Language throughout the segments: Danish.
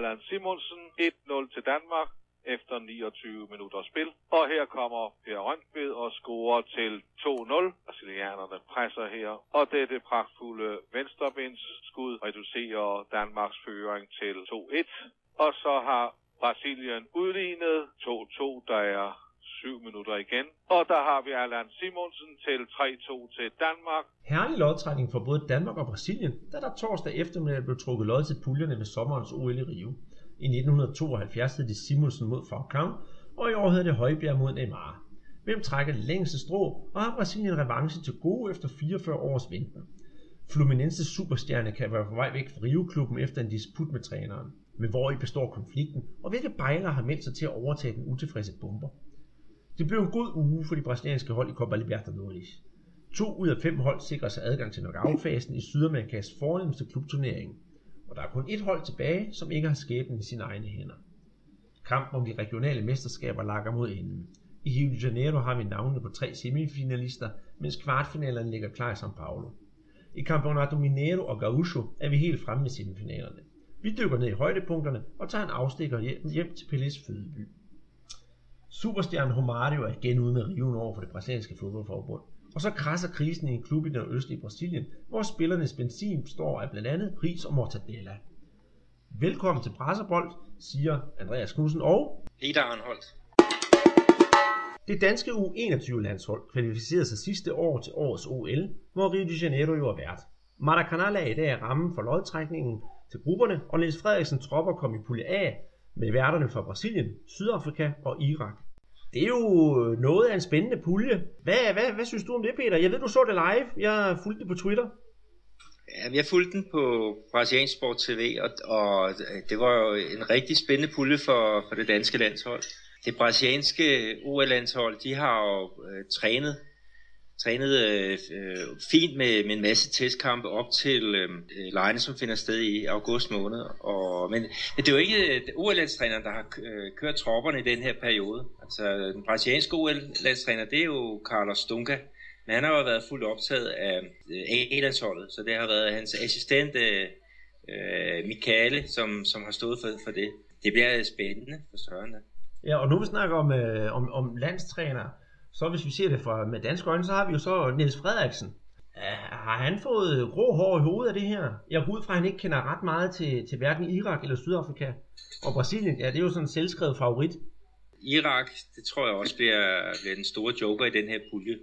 Allan Simonsen 1-0 til Danmark efter 29 minutter spil. Og her kommer Per Røntved og scorer til 2-0. Brasilianerne presser her, og dette pragtfulde venstrebindsskud reducerer Danmarks føring til 2-1. Og så har Brasilien udlignet 2-2, der er 7 minutter igen. Og der har vi Allan Simonsen til 3-2 til Danmark. Herlig lodtrækning for både Danmark og Brasilien, da der torsdag eftermiddag blev trukket lod til puljerne ved sommerens OL i Rio. I 1972 hed det Simonsen mod Falcão, og i år hedder det Højbjerg mod Neymar. Hvem trækker det længste strå, og har Brasilien revanche til gode efter 44 års venten. Fluminenses superstjerne kan være på vej væk fra Rio-klubben efter en disput med træneren. Men hvor i består konflikten, og hvilke bejler har meldt sig til at overtage den utilfredse bomber? Det blev en god uge for de brasilianske hold i Copa Libertadores. To ud af fem hold sikrer sig adgang til knockout-fasen i Sydamerikas fornemmeste klubturnering. Og der er kun et hold tilbage, som ikke har skæbnen i sine egne hænder. Kampen om de regionale mesterskaber lakker mod enden. I Rio de Janeiro har vi navnene på tre semifinalister, mens kvartfinalerne ligger klar i São Paulo. I Campeonato Mineiro og Gaúcho er vi helt fremme med semifinalerne. Vi dykker ned i højdepunkterne og tager en afstikker hjem, hjem til Pelés fødeby. Superstjernen Romario er igen ude med riven over for det brasilianske fodboldforbund. Og så krasser krisen i en klub i den østlige Brasilien, hvor spillernes benzin består af blandt andet ris og mortadella. Velkommen til Brasserbold, siger Andreas Knudsen og Peter Arnholdt. Det danske U21-landshold kvalificerede sig sidste år til årets OL, hvor Rio de Janeiro jo er vært. Maracanã er i dag rammen for lodtrækningen til grupperne, og Niels Frederiksen tropper kom i pulje A med værterne fra Brasilien, Sydafrika og Irak. Det er jo øh, noget af en spændende pulje. Hvad, hvad, hvad synes du om det, Peter? Jeg ved, du så det live. Jeg fulgte det på Twitter. Ja, jeg fulgte den på Brasiliansk Sport TV, og, og øh, det var jo en rigtig spændende pulje for, for det danske landshold. Det brasilianske OL-landshold, de har jo øh, trænet trænet øh, øh, fint med, med en masse testkampe op til øhm, øh, lejene, som finder sted i august måned. Og, men, men det er jo ikke øh, OL-landstræneren, der har øh, kørt tropperne i den her periode. Altså den brasilianske OL-landstræner, det er jo Carlos Dunga. Men han har jo været fuldt optaget af A-landsholdet, så det har været hans assistent øh, Michele, som, som har stået for, for det. Det bliver spændende for Søren. Ja, og nu vi snakker om, øh, om, om landstræner, så hvis vi ser det fra, med danske øjne, så har vi jo så Niels Frederiksen. Har han fået grå hår i hovedet af det her? Jeg går ud fra, at han ikke kender ret meget til, til hverken Irak eller Sydafrika. Og Brasilien, ja, det er jo sådan en selvskrevet favorit. Irak, det tror jeg også bliver, bliver den store joker i den her pulje.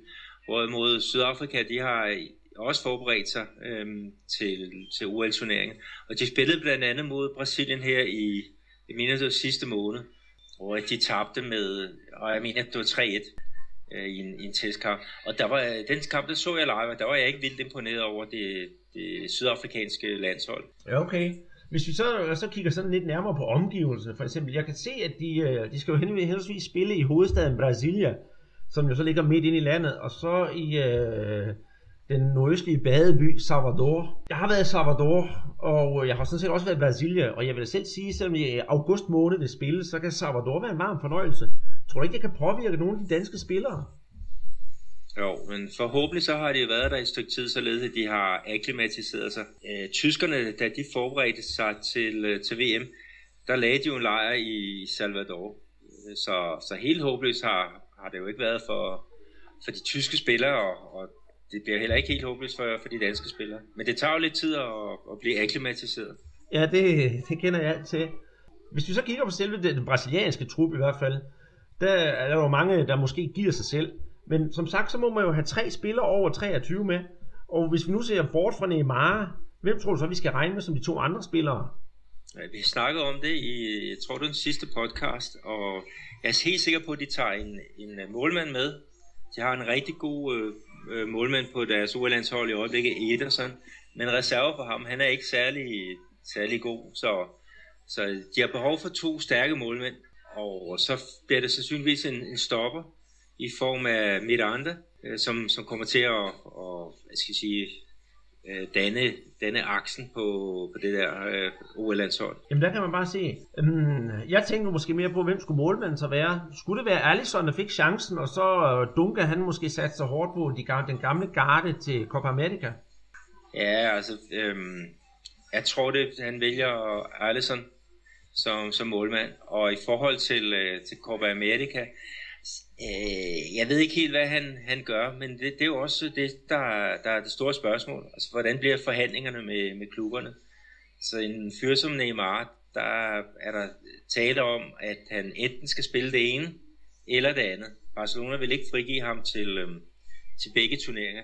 Hvorimod Sydafrika, de har også forberedt sig øhm, til, til OL-turneringen. Og de spillede blandt andet mod Brasilien her i, i mener sidste måned, hvor de tabte med, og jeg mener, det var 3-1 øh, i, en, i en testkamp. Og der var, øh, den kamp, der så jeg live, og der var jeg ikke vildt imponeret over det, det sydafrikanske landshold. Ja, okay. Hvis vi så, øh, så kigger sådan lidt nærmere på omgivelserne, for eksempel, jeg kan se, at de, øh, de skal jo henholdsvis spille i hovedstaden Brasilia, som jo så ligger midt ind i landet, og så i øh, den nordøstlige badeby Salvador. Jeg har været i Salvador, og jeg har sådan set også været i Brasilia, og jeg vil selv sige, selvom i august måned det spilles, så kan Salvador være en varm fornøjelse. Tror du ikke, det kan påvirke nogle af de danske spillere? Jo, men forhåbentlig så har de været der et stykke tid, således at de har akklimatiseret sig. Øh, tyskerne, da de forberedte sig til, øh, til VM, der lagde de jo en lejr i Salvador. Så, så helt håbløst har, har det jo ikke været for, for de tyske spillere, og, og det bliver heller ikke helt håbløst for, for de danske spillere. Men det tager jo lidt tid at, at blive akklimatiseret. Ja, det, det kender jeg alt til. Hvis vi så kigger på selve den brasilianske trup i hvert fald, der er der jo mange, der måske giver sig selv. Men som sagt, så må man jo have tre spillere over 23 med. Og hvis vi nu ser bort fra Neymar, hvem tror du så, vi skal regne med som de to andre spillere? Ja, vi snakkede om det i, jeg tror, den sidste podcast, og jeg er helt sikker på, at de tager en, en øh, målmand med. De har en rigtig god øh, øh, målmand på deres OL-landshold i øjeblikket, Ederson. Men reserve for ham, han er ikke særlig, særlig god, så, så de har behov for to stærke målmænd. Og så bliver det sandsynligvis en, en stopper i form af Miranda, øh, som, som kommer til at, og, hvad skal jeg sige, øh, danne, danne aksen på, på det der øh, OL-landshold. Jamen der kan man bare se, øhm, jeg tænker måske mere på, hvem skulle målmanden så være. Skulle det være Alisson, der fik chancen, og så Dunga, han måske satte sig hårdt på de, den gamle garde til Copa America? Ja, altså, øhm, jeg tror det, han vælger Alisson som, som målmand. Og i forhold til, øh, til Copa America, øh, jeg ved ikke helt, hvad han, han gør, men det, det er jo også det, der, der er det store spørgsmål. Altså, hvordan bliver forhandlingerne med, med klubberne? Så en fyr som Neymar, der er der tale om, at han enten skal spille det ene eller det andet. Barcelona vil ikke frigive ham til, øh, til begge turneringer.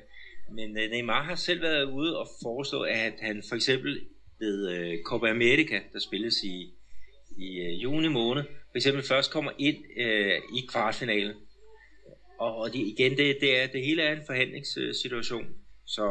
Men øh, Neymar har selv været ude og foreslå, at han for eksempel ved øh, Copa America, der spilles i, i øh, juni måned, for eksempel først kommer ind øh, i kvartfinalen. Og, og det, igen, det, det, er, det hele er en forhandlingssituation. Så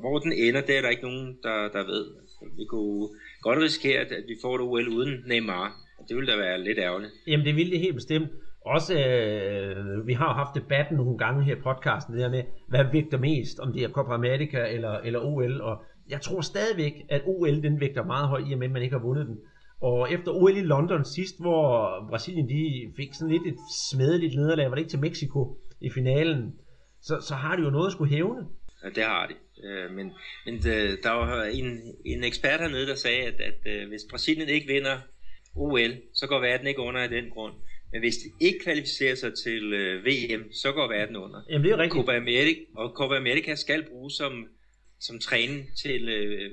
hvor den ender, det er der ikke nogen, der, der ved. Altså, vi kunne godt risikere, at vi får det OL uden Neymar. Og det ville da være lidt ærgerligt. Jamen det ville det helt bestemt. Også, øh, vi har haft debatten nogle gange her i podcasten, det der med, hvad vægter mest, om det er Copa America eller, eller OL, og jeg tror stadigvæk, at OL den vægter meget højt, i og med, at man ikke har vundet den. Og efter OL i London sidst, hvor Brasilien de fik sådan lidt et smedeligt nederlag, var det ikke til Mexico i finalen, så, så har de jo noget at skulle hævne. Ja, det har de. Øh, men men øh, der var en, en ekspert hernede, der sagde, at, at, øh, hvis Brasilien ikke vinder OL, så går verden ikke under af den grund. Men hvis de ikke kvalificerer sig til VM, så går verden under. Jamen det er rigtigt. Copa America, og Copa America skal bruges som, som træning til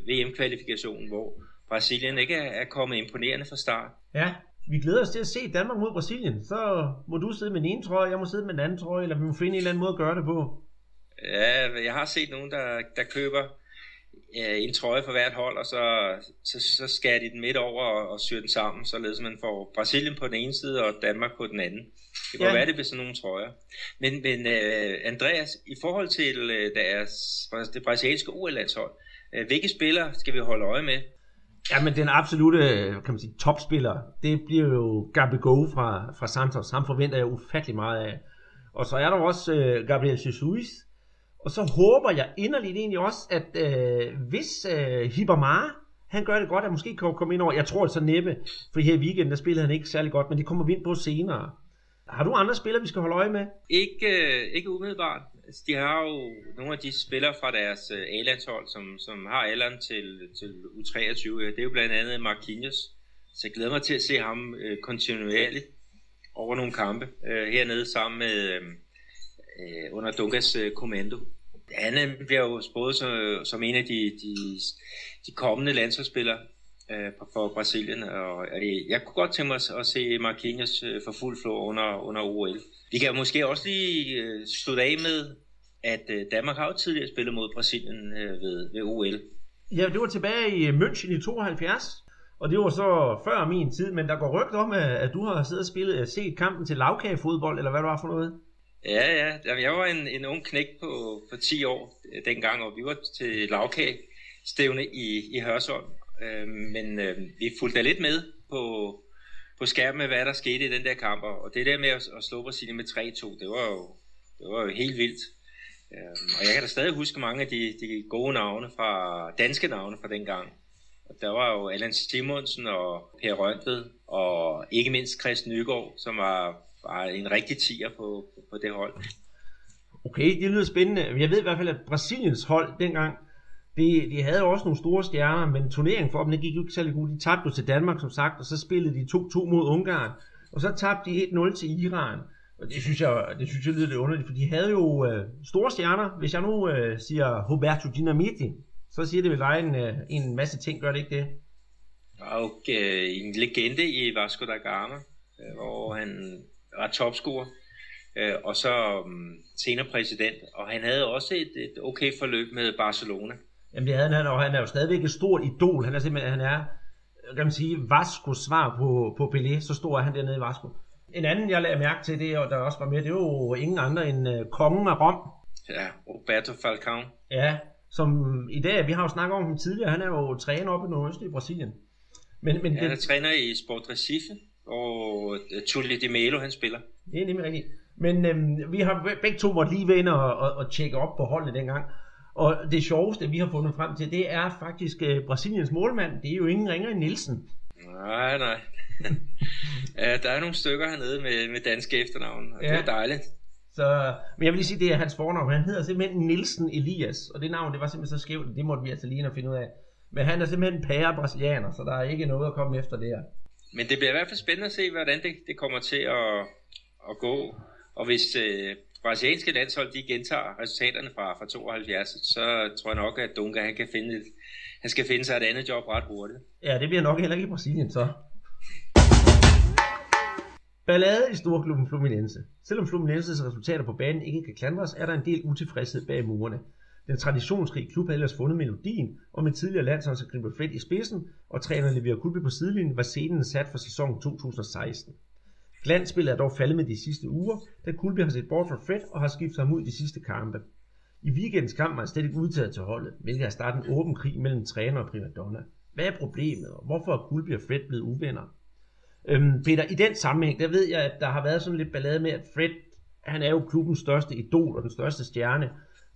VM-kvalifikationen, hvor Brasilien ikke er, er kommet imponerende fra start. Ja, vi glæder os til at se Danmark mod Brasilien. Så må du sidde med den ene trøje, jeg må sidde med den anden trøje, eller vi må finde en eller anden måde at gøre det på. Ja, jeg har set nogen, der, der køber øh, en trøje for hvert hold, og så, så, så skærer de den midt over og, og syr den sammen, således man får Brasilien på den ene side og Danmark på den anden. Det kan ja. være, det bliver sådan nogle trøjer. Men, men uh, Andreas, i forhold til uh, deres, det brasilianske OL-landshold, uh, hvilke spillere skal vi holde øje med? Ja, men den absolute øh, kan man sige, topspiller, det bliver jo Gabigol fra, fra Santos. Ham forventer jeg ufattelig meget af. Og så er der også øh, Gabriel Jesus, og så håber jeg inderligt egentlig også, at øh, hvis øh, Hibamara, han gør det godt, at måske kan komme ind over. Jeg tror altså så næppe, for her i weekenden, der spillede han ikke særlig godt, men det kommer vi ind på senere. Har du andre spillere, vi skal holde øje med? Ikke, øh, ikke umiddelbart. Altså, de har jo nogle af de spillere fra deres øh, A-landshold, som, som har alderen til, til U23. Det er jo blandt andet Marquinhos. Så jeg glæder mig til at se ham øh, kontinuerligt over nogle kampe øh, hernede sammen med, øh, øh under Dunkas øh, kommando. Han øh, bliver jo spået som, som en af de, de, de kommende landsholdsspillere øh, for Brasilien, og øh, jeg kunne godt tænke mig at se Marquinhos øh, for fuld flå under, under OL. Vi kan måske også lige øh, slutte af med, at øh, Danmark har jo tidligere spillet mod Brasilien øh, ved, ved OL. Ja, det var tilbage i München i 72, og det var så før min tid, men der går rygt om, at du har siddet og spillet, set kampen til lavkagefodbold, eller hvad det var for noget? Ja, ja. Jamen, jeg var en, en ung knæk på, på 10 år øh, dengang, og vi var til lavkage stævne i, i Hørsholm. Øh, men øh, vi fulgte lidt med på, på skærmen med, hvad der skete i den der kamp. Og det der med at, at slå Brasilien med 3-2, det var jo, det var jo helt vildt. Øh, og jeg kan da stadig huske mange af de, de gode navne fra, danske navne fra dengang. Og der var jo Allan Simonsen og Per Røntved, og ikke mindst Chris Nygaard, som var var en rigtig tiger på, på det hold. Okay, det lyder spændende. Jeg ved i hvert fald, at Brasiliens hold dengang, de, de havde også nogle store stjerner, men turneringen for dem, det gik jo ikke særlig godt. De tabte jo til Danmark, som sagt, og så spillede de 2-2 mod Ungarn. Og så tabte de 1-0 til Iran. Og det synes jeg, det synes jeg lyder lidt underligt, for de havde jo øh, store stjerner. Hvis jeg nu øh, siger Roberto Dinamiti, så siger det vel dig en, øh, en masse ting, gør det ikke det? Okay, en legende i Vasco da Gama, øh, hvor han var topscorer, øh, og så um, senere præsident, og han havde også et, et okay forløb med Barcelona. Jamen det havde han, og han er jo stadigvæk et stort idol. Han er simpelthen, han er, kan man sige, Vascos svar på, på Pelé, så stor er han dernede i Vasco. En anden, jeg lagde mærke til, det, og der også var med, det er jo ingen andre end uh, kongen af Rom. Ja, Roberto Falcao. Ja, som i dag, vi har jo snakket om ham tidligere, han er jo træner oppe i Nordøst i Brasilien. Men, men ja, han er træner i Sport Recife og øh, Tulli Di Melo, han spiller. Det er nemlig rigtigt. Men øhm, vi har begge to måtte lige være og, og, og tjekke op på holdene dengang. Og det sjoveste, vi har fundet frem til, det er faktisk uh, Brasiliens målmand. Det er jo ingen ringer end Nielsen. Nej, nej. der er nogle stykker hernede med, med danske efternavn, og ja. det er dejligt. Så, men jeg vil lige sige, det er hans fornavn. Han hedder simpelthen Nielsen Elias, og det navn, det var simpelthen så skævt, det måtte vi altså lige at finde ud af. Men han er simpelthen pære brasilianer, så der er ikke noget at komme efter der. men det bliver i hvert fald spændende at se, hvordan det, det kommer til at, at gå. Og hvis øh, brasilianske landshold de gentager resultaterne fra, fra 72, så tror jeg nok, at Dunga han kan finde et, han skal finde sig et andet job ret hurtigt. Ja, det bliver nok heller ikke i Brasilien så. Ballade i storklubben Fluminense. Selvom Fluminenses resultater på banen ikke kan klandres, er der en del utilfredshed bag murene. Den traditionsrige klub havde ellers fundet melodien, og med tidligere landsholdsangriber Fred i spidsen og træner Levier Kulbe på sidelinjen var scenen sat for sæsonen 2016. Glansspillet er dog faldet med de sidste uger, da Kulbe har set bort fra Fred og har skiftet ham ud de sidste kampe. I weekendens kamp var han slet ikke udtaget til holdet, hvilket har startet en åben krig mellem træner og primadonna. Hvad er problemet, og hvorfor er Kulbi og Fred blevet uvenner? Øhm, Peter, i den sammenhæng, der ved jeg, at der har været sådan lidt ballade med, at Fred, han er jo klubbens største idol og den største stjerne,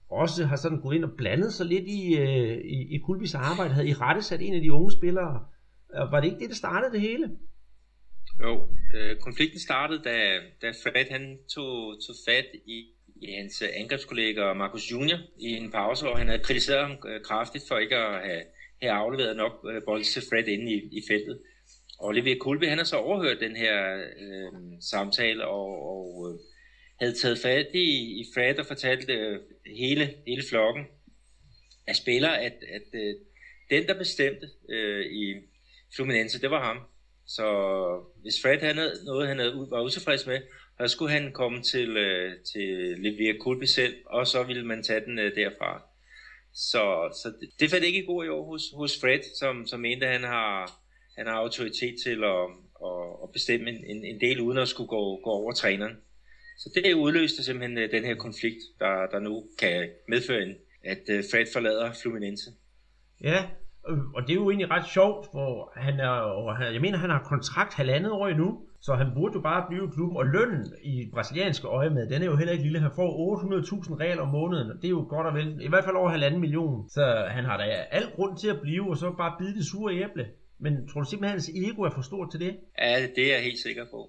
også har sådan gået ind og blandet sig lidt i, øh, i, i Kulbis arbejde, havde I rette sat en af de unge spillere. Var det ikke det, der startede det hele? Jo, øh, konflikten startede, da, da Fred han tog, tog fat i, i hans angrebskollega Marcus Junior i en pause, hvor han havde kritiseret ham øh, kraftigt for ikke at have, have afleveret nok øh, bold til Fred inde i, i feltet. Og Olivier Kulbe, han har så overhørt den her øh, samtale og, og øh, havde taget fat i, i Fred og fortalt øh, hele, hele flokken af spillere, at, at øh, den, der bestemte øh, i Fluminense, det var ham. Så hvis Fred havde noget, han havde, var utilfreds med, så skulle han komme til, øh, til Levier Kulbe selv, og så ville man tage den øh, derfra. Så, så det, det faldt ikke i god i år hos, hos Fred, som, som mente, at han har, han har autoritet til at, at, at bestemme en, en del, uden at skulle gå, gå over træneren. Så det udløste simpelthen øh, den her konflikt, der, der nu kan medføre, en, at øh, Fred forlader Fluminense. Ja, og det er jo egentlig ret sjovt, for han er, og han, jeg mener, han har kontrakt halvandet år endnu, så han burde jo bare blive i klubben, og lønnen i brasilianske øje med, den er jo heller ikke lille. Han får 800.000 real om måneden, og det er jo godt og vel, i hvert fald over halvanden million. Så han har da al grund til at blive, og så bare bide det sure æble. Men tror du simpelthen, at hans ego er for stort til det? Ja, det er jeg helt sikker på.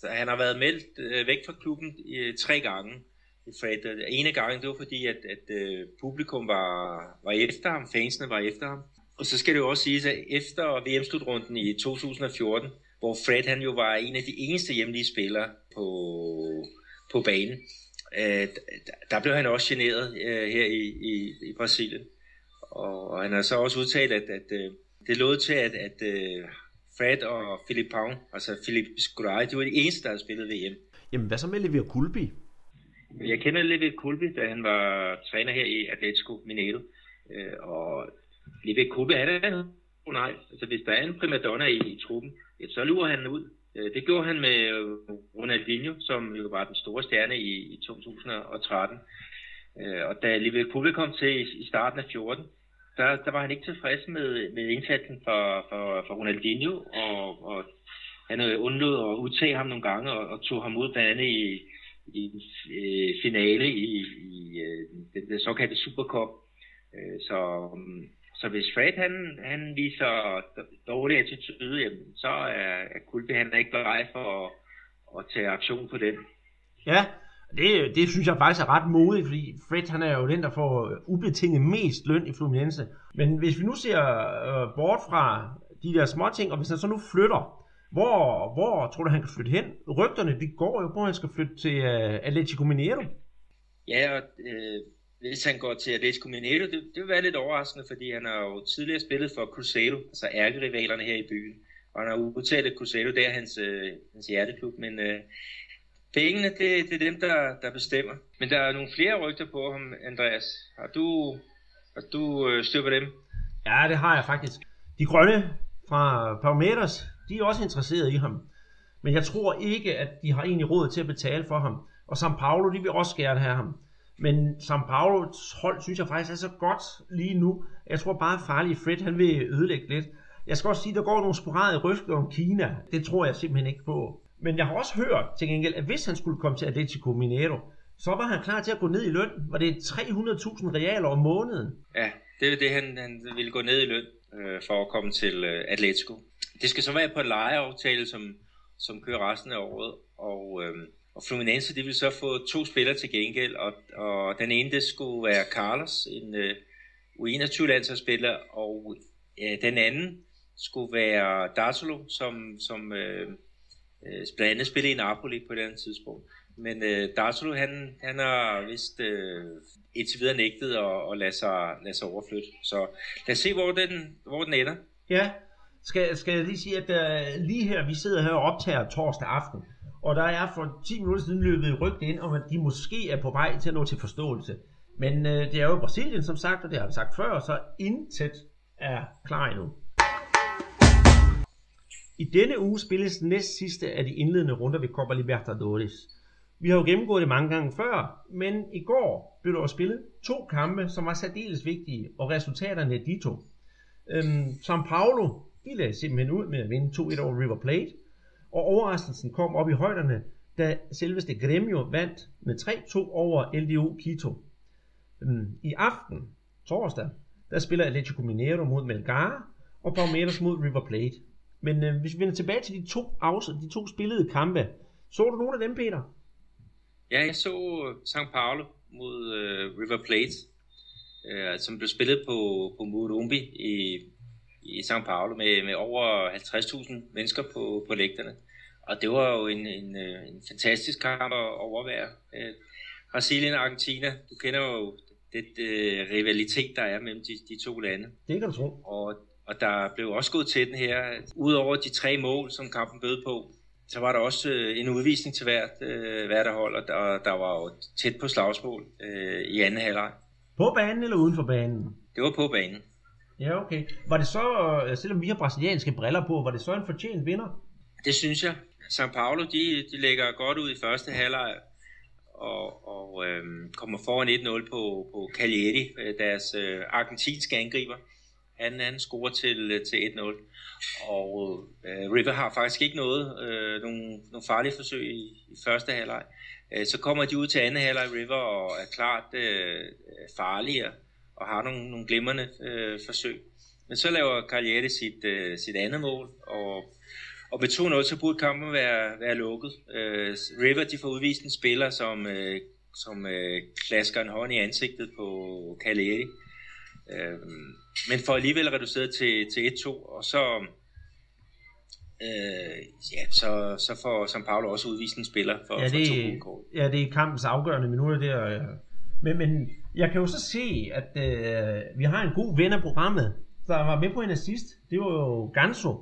Så han har været meldt øh, væk fra klubben øh, tre gange. Fred. Øh, ene gang, det var fordi, at, at øh, publikum var, var efter ham, fansene var efter ham. Og så skal det jo også siges, at efter VM-slutrunden i 2014, hvor Fred han jo var en af de eneste hjemlige spillere på, på banen, øh, der blev han også generet øh, her i, i, i Brasilien. Og, og han har så også udtalt, at, at øh, det lå til, at, at øh, Fred og Philip Pound, altså Philip Scolari, de var de eneste, der havde spillet VM. Jamen, hvad så med Levier Kulbi? Jeg kender Levier Kulbi, da han var træner her i Atletico Mineiro. Øh, og Levier Kulbi, han er nej. Altså, hvis der er en primadonna i, i truppen, så lurer han ud. Øh, det gjorde han med øh, Ronaldinho, som jo var den store stjerne i, i 2013. Øh, og da Liverpool Kulbi kom til i, starten af 14, der, der var han ikke tilfreds med, med indsatsen for, for, for Ronaldinho, og, og han undlod at udtage ham nogle gange, og, og tog ham ud blandt andet i, i i finale i, i den, den såkaldte Supercup. Øh, så, mm, så hvis Fred han, han viser dårlig attitude, jamen, så er, er han ikke beredt for at, at tage aktion på den. Ja, det, det synes jeg faktisk er ret modigt, fordi Fred han er jo den, der får ubetinget mest løn i Fluminense. Men hvis vi nu ser øh, bort fra de der små ting, og hvis han så nu flytter, hvor, hvor tror du, han kan flytte hen? Rygterne, de går jo på, at han skal flytte til uh, Atletico Mineiro. Ja, og øh, hvis han går til Atletico Mineiro, det, det vil være lidt overraskende, fordi han har jo tidligere spillet for Cruzeiro, altså ærkerivalerne her i byen. Og han har udtalt, at Cruzeiro det er hans, øh, hans hjerteklub, men øh, Pengene, det, det er dem, der, der bestemmer. Men der er nogle flere rygter på ham, Andreas. Har du, har du øh, styr på dem? Ja, det har jeg faktisk. De grønne fra Palmeiras, de er også interesserede i ham. Men jeg tror ikke, at de har egentlig råd til at betale for ham. Og São Paulo, de vil også gerne have ham. Men São Paulos hold, synes jeg faktisk er så godt lige nu. Jeg tror bare, at farlig Fred, han vil ødelægge lidt. Jeg skal også sige, at der går nogle sporadiske rygter om Kina. Det tror jeg simpelthen ikke på. Men jeg har også hørt til gengæld, at hvis han skulle komme til Atletico Mineiro, så var han klar til at gå ned i løn. Var det 300.000 realer om måneden? Ja, det er det, han, han ville gå ned i løn øh, for at komme til øh, Atletico. Det skal så være på en lejeaftale, som, som kører resten af året, og, øh, og Fluminense de vil så få to spillere til gengæld, og, og den ene det skulle være Carlos, en øh, U21-landsholdsspiller, og øh, den anden skulle være Dartolo, som, som øh, øh, blandt andet spillede i Napoli på et andet tidspunkt. Men øh, Dartolo, han, han har vist øh, indtil videre nægtet at, at lade, sig, lade sig overflytte. Så lad os se, hvor den, hvor den ender. Ja, skal, skal jeg lige sige, at uh, lige her, vi sidder her og optager torsdag aften, og der er for 10 minutter siden løbet rygt ind om, at de måske er på vej til at nå til forståelse. Men øh, det er jo Brasilien, som sagt, og det har vi sagt før, så intet er klar endnu. I denne uge spilles næst sidste af de indledende runder ved Copa Libertadores. Vi har jo gennemgået det mange gange før, men i går blev der jo spillet to kampe, som var særdeles vigtige, og resultaterne er de to. Øhm, São Paulo, de lagde simpelthen ud med at vinde 2-1 over River Plate, og overraskelsen kom op i højderne, da selveste Gremio vandt med 3-2 over LDU Quito. Øhm, I aften, torsdag, der spiller Atletico Mineiro mod Melgar, og Palmeiras mod River Plate. Men øh, hvis vi vender tilbage til de to, afs- de to spillede kampe, så du nogle af dem, Peter? Ja, jeg så São Paulo mod øh, River Plate, øh, som blev spillet på, på Morumbi i, i São Paulo med, med over 50.000 mennesker på, på lægterne. Og det var jo en, en, øh, en fantastisk kamp at overvære. Øh, Brasilien og Argentina, du kender jo det, det rivalitet, der er mellem de, de to lande. Det kan du tro. Og, og der blev også gået til den her. Udover de tre mål, som kampen bød på, så var der også øh, en udvisning til hvert, øh, hvert hold, og der, der var jo tæt på slagsmål øh, i anden halvleg. På banen eller uden for banen? Det var på banen. Ja, okay. Var det så, øh, selvom vi har brasilianske briller på, var det så en fortjent vinder? Det synes jeg. São Paulo, de, de lægger godt ud i første halvleg, og, og øh, kommer foran 1-0 på, på Cagliari, øh, deres øh, argentinske angriber. Han, han scorer til, til 1-0. Og øh, River har faktisk ikke noget, øh, nogle, nogle farlige forsøg i, i første halvleg. Øh, så kommer de ud til anden halvleg River og er klart øh, farligere og har nogle, nogle glimrende øh, forsøg. Men så laver Cagliari sit, øh, sit andet mål, og, og med 2-0 så burde kampen være, være lukket. Øh, River de får udvist en spiller, som, øh, som øh, klasker en hånd i ansigtet på Cagliari. Øh, men får alligevel reduceret til, til 1-2, og så, øh, ja, så, så får São Paulo også udvist en spiller for, ja, det, for to kort. Ja, det er kampens afgørende minutter der. ja. Men, men jeg kan jo så se, at øh, vi har en god ven af programmet, der var med på en assist. Det var jo Ganso.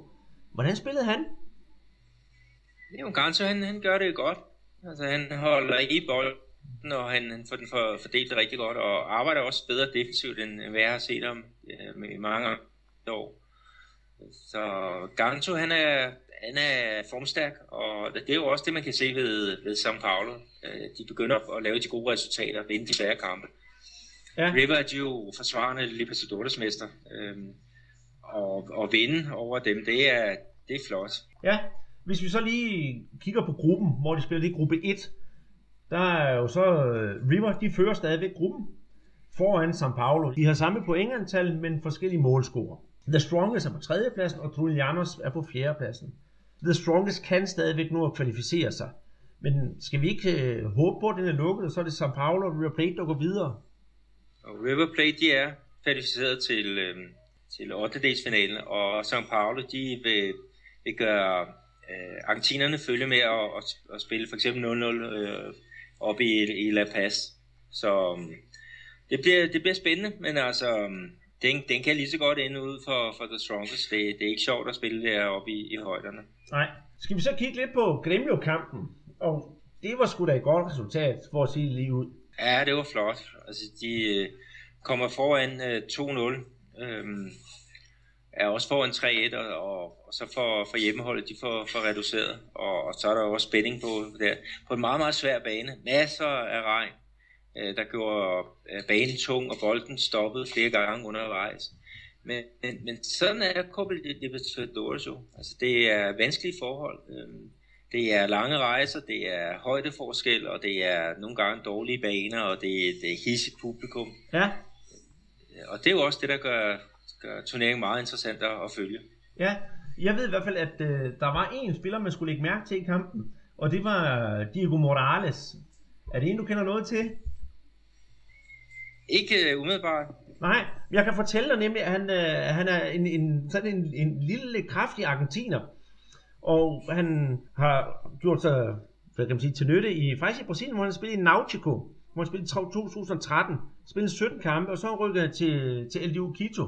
Hvordan spillede han? Jo Ganso, han, han gør det godt. Altså, han holder i bolden, og han, han får den for, fordelt rigtig godt, og arbejder også bedre defensivt, end hvad jeg har set ham øh, i mange år. Så Ganso, han er, han er formstærk, og det er jo også det, man kan se ved, ved São Paulo. Øh, De begynder at lave de gode resultater, vinde de færre kampe. Ja. River er de jo forsvarende Libertadores mester, øhm, og, og vinde over dem, det er, det er flot. Ja, hvis vi så lige kigger på gruppen, hvor de spiller i gruppe 1, der er jo så øh, River, de fører stadigvæk gruppen foran São Paulo. De har samme pointantal, men forskellige målscorer. The Strongest er på tredjepladsen, og Trulianos er på fjerdepladsen. The Strongest kan stadigvæk nå at kvalificere sig. Men skal vi ikke øh, håbe på, at den er lukket, og så er det São Paulo og River Plate, der går videre? Og River Plate, de er kvalificeret til, øh, til 8. og São Paulo, de vil, vil gøre øh, argentinerne følge med at, at, at spille for eksempel 0-0 øh, op i, i La Paz. Så øhm, det bliver, det bliver spændende, men altså, øhm, den, den kan lige så godt ende ud for, for The Strongest. Det, det er ikke sjovt at spille deroppe i, i højderne. Nej. Skal vi så kigge lidt på Gremio-kampen? Og det var sgu da et godt resultat, for at sige det lige ud. Ja, det var flot. Altså, de øh, kommer foran øh, 2-0. Øhm, er også foran 3-1, og, og, og så får for hjemmeholdet, de får, får reduceret. Og, og så er der jo også spænding på, der, på en meget, meget svær bane. Masser af regn, øh, der gjorde øh, banen tung, og bolden stoppede flere gange undervejs. Men, men, men sådan er Copa Libertadores jo. Altså, det er vanskelige forhold. Øhm, det er lange rejser, det er højdeforskel, og det er nogle gange dårlige baner, og det, det er hissigt publikum. Ja, Og det er jo også det, der gør, gør turneringen meget interessant at følge. ja. Jeg ved i hvert fald, at øh, der var en spiller, man skulle lægge mærke til i kampen, og det var Diego Morales. Er det en, du kender noget til? Ikke uh, umiddelbart, Nej, jeg kan fortælle dig nemlig, at han, øh, han er en, en, sådan en, en lille, kraftig argentiner. Og han har gjort sig hvad kan man sige, til nytte i, faktisk i Brasilien, hvor han spillede i Nautico, hvor han spillede i 2013. Spillede 17 kampe, og så rykkede han til, til LDU Quito.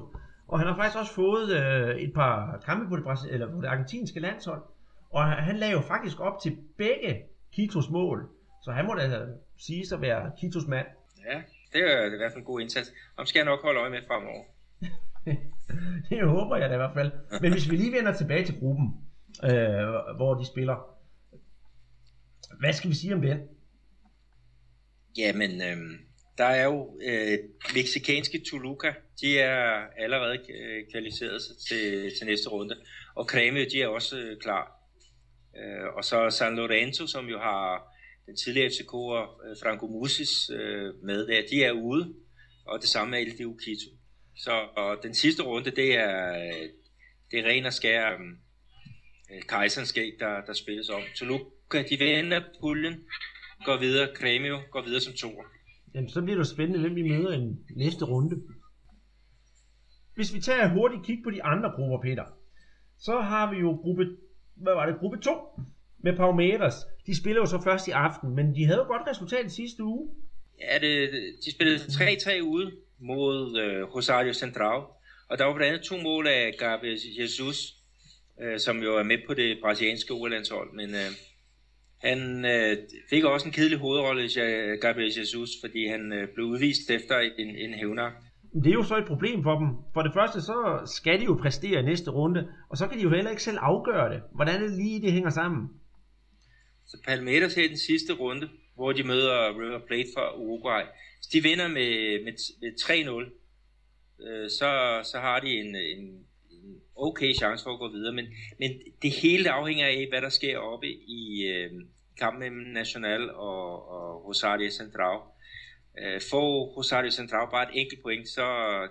Og han har faktisk også fået øh, et par kampe på det, Brasil, eller på det argentinske landshold. Og han lagde jo faktisk op til begge Kitos mål. Så han må da sige sig at være Kitos mand. Ja, det er i hvert fald en god indsats. Om skal jeg nok holde øje med fremover. det håber jeg da i hvert fald. Men hvis vi lige vender tilbage til gruppen, øh, hvor de spiller. Hvad skal vi sige om det? Jamen, øh, der er jo øh, meksikanske Toluca, de er allerede øh, kvalificeret til, til næste runde, og Creme, de er også øh, klar. Øh, og så San Lorenzo, som jo har den tidligere FCK'er øh, Franco Musis øh, med der, de er ude, og det samme er LDU Quito. Så og den sidste runde, det er, øh, det er ren og skær øh, øh Kejserens der, der spilles om. Toluca, de vinder puljen, går videre, Cremio går videre som toer. Jamen, så bliver det spændende, hvem vi møder i næste runde. Hvis vi tager hurtigt kig på de andre grupper, Peter, så har vi jo gruppe, hvad var det, gruppe 2 med Palmeiras. De spiller jo så først i aften, men de havde jo godt resultat sidste uge. Ja, det, de spillede 3-3 ude mod øh, Rosario Central, og der var blandt andet to mål af Gabriel Jesus, øh, som jo er med på det brasilianske urlandshold, men øh, han øh, fik også en kedelig hovedrolle, Gabriel Jesus, fordi han øh, blev udvist efter en, en hævner. Det er jo så et problem for dem. For det første, så skal de jo præstere i næste runde, og så kan de jo heller ikke selv afgøre det. Hvordan det lige, det hænger sammen? Så Palmeiras her i den sidste runde, hvor de møder River Plate fra Uruguay. Hvis de vinder med, med, med 3-0, øh, så, så har de en, en, en okay chance for at gå videre. Men, men det hele afhænger af, hvad der sker oppe i øh, kampen mellem National og, og Rosario Central. Øh, får Rosario Central bare et enkelt point, så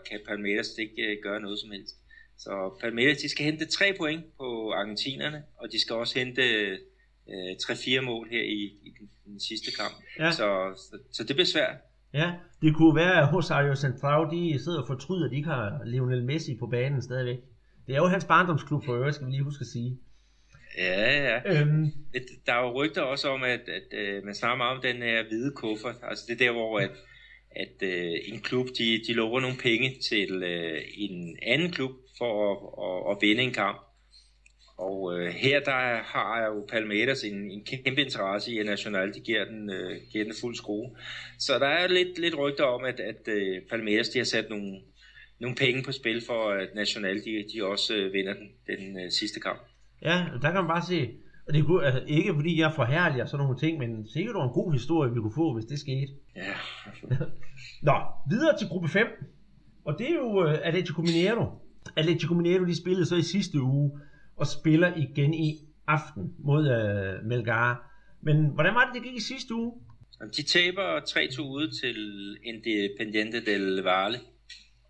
kan Palmeiras ikke øh, gøre noget som helst. Så Palmeiras de skal hente tre point på argentinerne, og de skal også hente øh, 3-4 mål her i, i den, den sidste kamp. Ja. Så, så, så det bliver svært. Ja, det kunne være, at Rosario Central de sidder og fortryder, at de ikke har Lionel Messi på banen stadigvæk. Det er jo hans barndomsklub for øvrigt, skal vi lige huske at sige. Ja, ja. Øhm, der er jo rygter også om, at, at, at øh, man snakker meget om den her hvide kuffert. Altså det er der, hvor at, at uh, en klub, de, de lover nogle penge til uh, en anden klub for at, at, at vinde en kamp. Og uh, her der har jeg jo Palmeiras en, en kæmpe interesse i, at National de giver den, uh, giver den fuld skrue. Så der er lidt, lidt rygter om, at, at uh, Palmeiras de har sat nogle, nogle penge på spil for, at National de, de også uh, vinder den, den uh, sidste kamp. Ja, der kan man bare se, og det kunne, altså, ikke fordi jeg forhærliger sådan nogle ting, men sikkert en god historie, vi kunne få, hvis det skete. Ja. Nå, videre til gruppe 5. Og det er jo uh, Atletico Mineiro. Atletico Mineiro, de spillede så i sidste uge, og spiller igen i aften mod uh, Melgar. Men hvordan var det, det gik i sidste uge? De taber 3-2 ude til Independiente del Valle.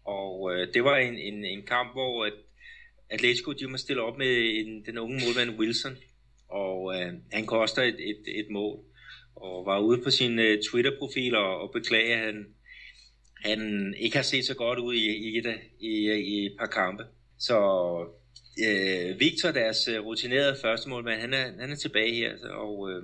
Og uh, det var en, en, en kamp, hvor at Atletico de må stille op med en, den unge målmand Wilson, og øh, han koster et, et, et mål, og var ude på sin øh, Twitter-profil og, og beklage, at han, han ikke har set så godt ud i, i, et, i, i et par kampe. Så øh, Victor, deres øh, rutinerede første målmand, han er, han er tilbage her, og øh,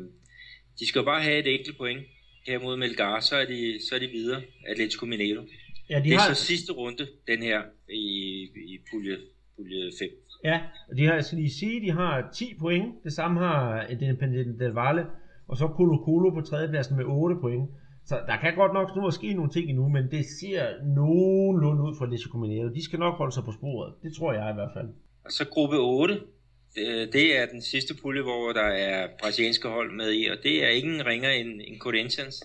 de skal jo bare have et enkelt point her mod Melgar, så er de, så er de videre, Atletico Mineiro. Ja, de det er har... så sidste runde, den her i, i pulje pulje 5. Ja, og de har, jeg skal lige sige, de har 10 point. Det samme har Independiente del Valle. Og så Colo Colo på tredjepladsen med 8 point. Så der kan godt nok nu at ske nogle ting endnu, men det ser nogenlunde ud for Lecce Combinero. De skal nok holde sig på sporet. Det tror jeg i hvert fald. Og så gruppe 8. Det er den sidste pulje, hvor der er brasilianske hold med i, og det er ingen ringer end, end Corinthians.